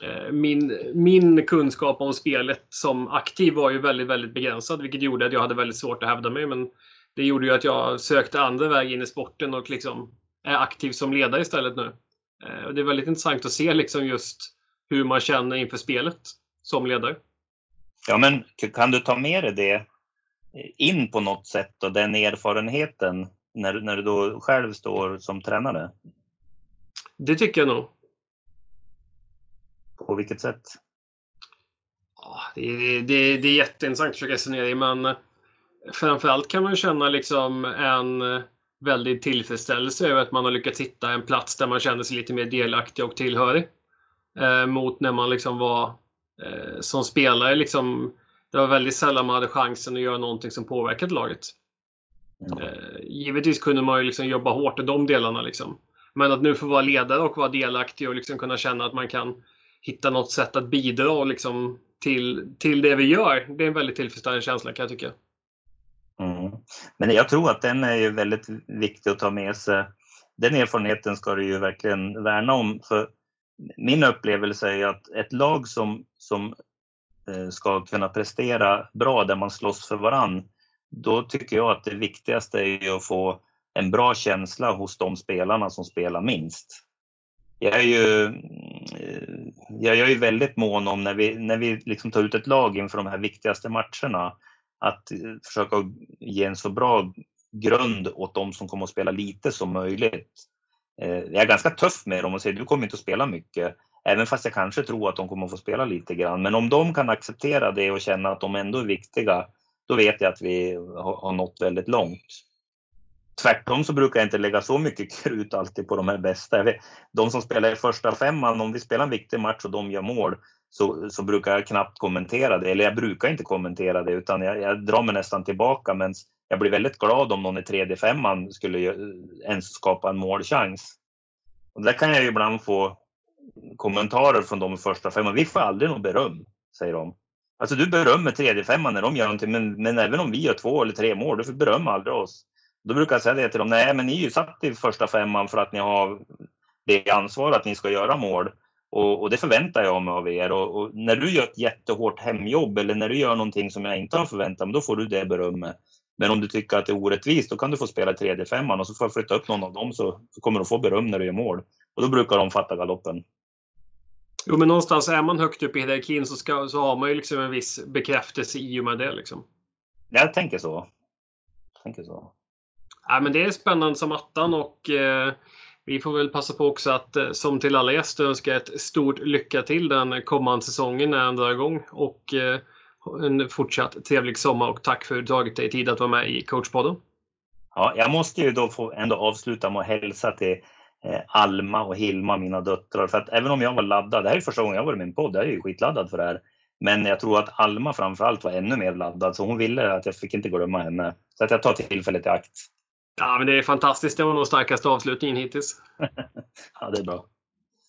eh, min, min kunskap om spelet som aktiv var ju väldigt, väldigt begränsad, vilket gjorde att jag hade väldigt svårt att hävda mig. Men det gjorde ju att jag sökte andra vägar in i sporten och liksom är aktiv som ledare istället nu. Eh, och det är väldigt intressant att se liksom just hur man känner inför spelet som ledare. Ja, men kan du ta med dig det in på något sätt och den erfarenheten när, när du då själv står som tränare? Det tycker jag nog. På vilket sätt? Det, är, det, det är jätteintressant att försöka resonera i, men framförallt kan man känna liksom en väldig tillfredsställelse över att man har lyckats hitta en plats där man känner sig lite mer delaktig och tillhörig. Eh, mot när man liksom var eh, som spelare. Liksom, det var väldigt sällan man hade chansen att göra någonting som påverkade laget. Eh, givetvis kunde man ju liksom jobba hårt i de delarna. Liksom. Men att nu få vara ledare och vara delaktig och liksom kunna känna att man kan hitta något sätt att bidra liksom till, till det vi gör. Det är en väldigt tillfredsställande känsla kan jag tycka. Mm. Men jag tror att den är ju väldigt viktig att ta med sig. Den erfarenheten ska du ju verkligen värna om. För min upplevelse är att ett lag som, som Eh, ska kunna prestera bra där man slåss för varann, då tycker jag att det viktigaste är att få en bra känsla hos de spelarna som spelar minst. Jag är ju, eh, jag är ju väldigt mån om när vi, när vi liksom tar ut ett lag inför de här viktigaste matcherna, att eh, försöka ge en så bra grund åt de som kommer att spela lite som möjligt. Jag är ganska tuff med dem och säger du kommer inte att spela mycket. Även fast jag kanske tror att de kommer att få spela lite grann. Men om de kan acceptera det och känna att de ändå är viktiga, då vet jag att vi har nått väldigt långt. tvärtom så brukar jag inte lägga så mycket krut alltid på de här bästa. De som spelar i första femman, om vi spelar en viktig match och de gör mål, så, så brukar jag knappt kommentera det. Eller jag brukar inte kommentera det, utan jag, jag drar mig nästan tillbaka. Men jag blir väldigt glad om någon i tredje femman skulle ens skapa en målchans. Och där kan jag ju ibland få kommentarer från de första femman. Vi får aldrig något beröm, säger de. Alltså du berömmer tredje femman när de gör någonting, men, men även om vi gör två eller tre mål, du får berömma aldrig oss. Då brukar jag säga det till dem, nej men ni är ju satt i första femman för att ni har det ansvar att ni ska göra mål. Och, och det förväntar jag mig av er. Och, och, när du gör ett jättehårt hemjobb eller när du gör någonting som jag inte har förväntat mig, då får du det berömmet. Men om du tycker att det är orättvist, då kan du få spela tredje femman och så får jag flytta upp någon av dem så, så kommer du få beröm när du gör mål. Och då brukar de fatta galoppen. Jo, men någonstans är man högt upp i hierarkin så, ska, så har man ju liksom en viss bekräftelse i och med det. Liksom. Jag tänker så. Jag tänker så. Ja, men det är spännande som attan och eh, vi får väl passa på också att eh, som till alla gäster önska ett stort lycka till den kommande säsongen när den drar igång. Och eh, en fortsatt trevlig sommar och tack för att du tagit dig tid att vara med i coachpodden. Ja, jag måste ju då få ändå avsluta med att hälsa till eh, Alma och Hilma, mina döttrar. För att även om jag var laddad, det här är första gången jag varit med i min podd, jag är ju skitladdad för det här. Men jag tror att Alma framförallt var ännu mer laddad, så hon ville att jag fick inte glömma henne. Så att jag tar tillfället i akt. Ja, men det är fantastiskt. Det var nog starkaste avslutningen hittills. ja, det är bra.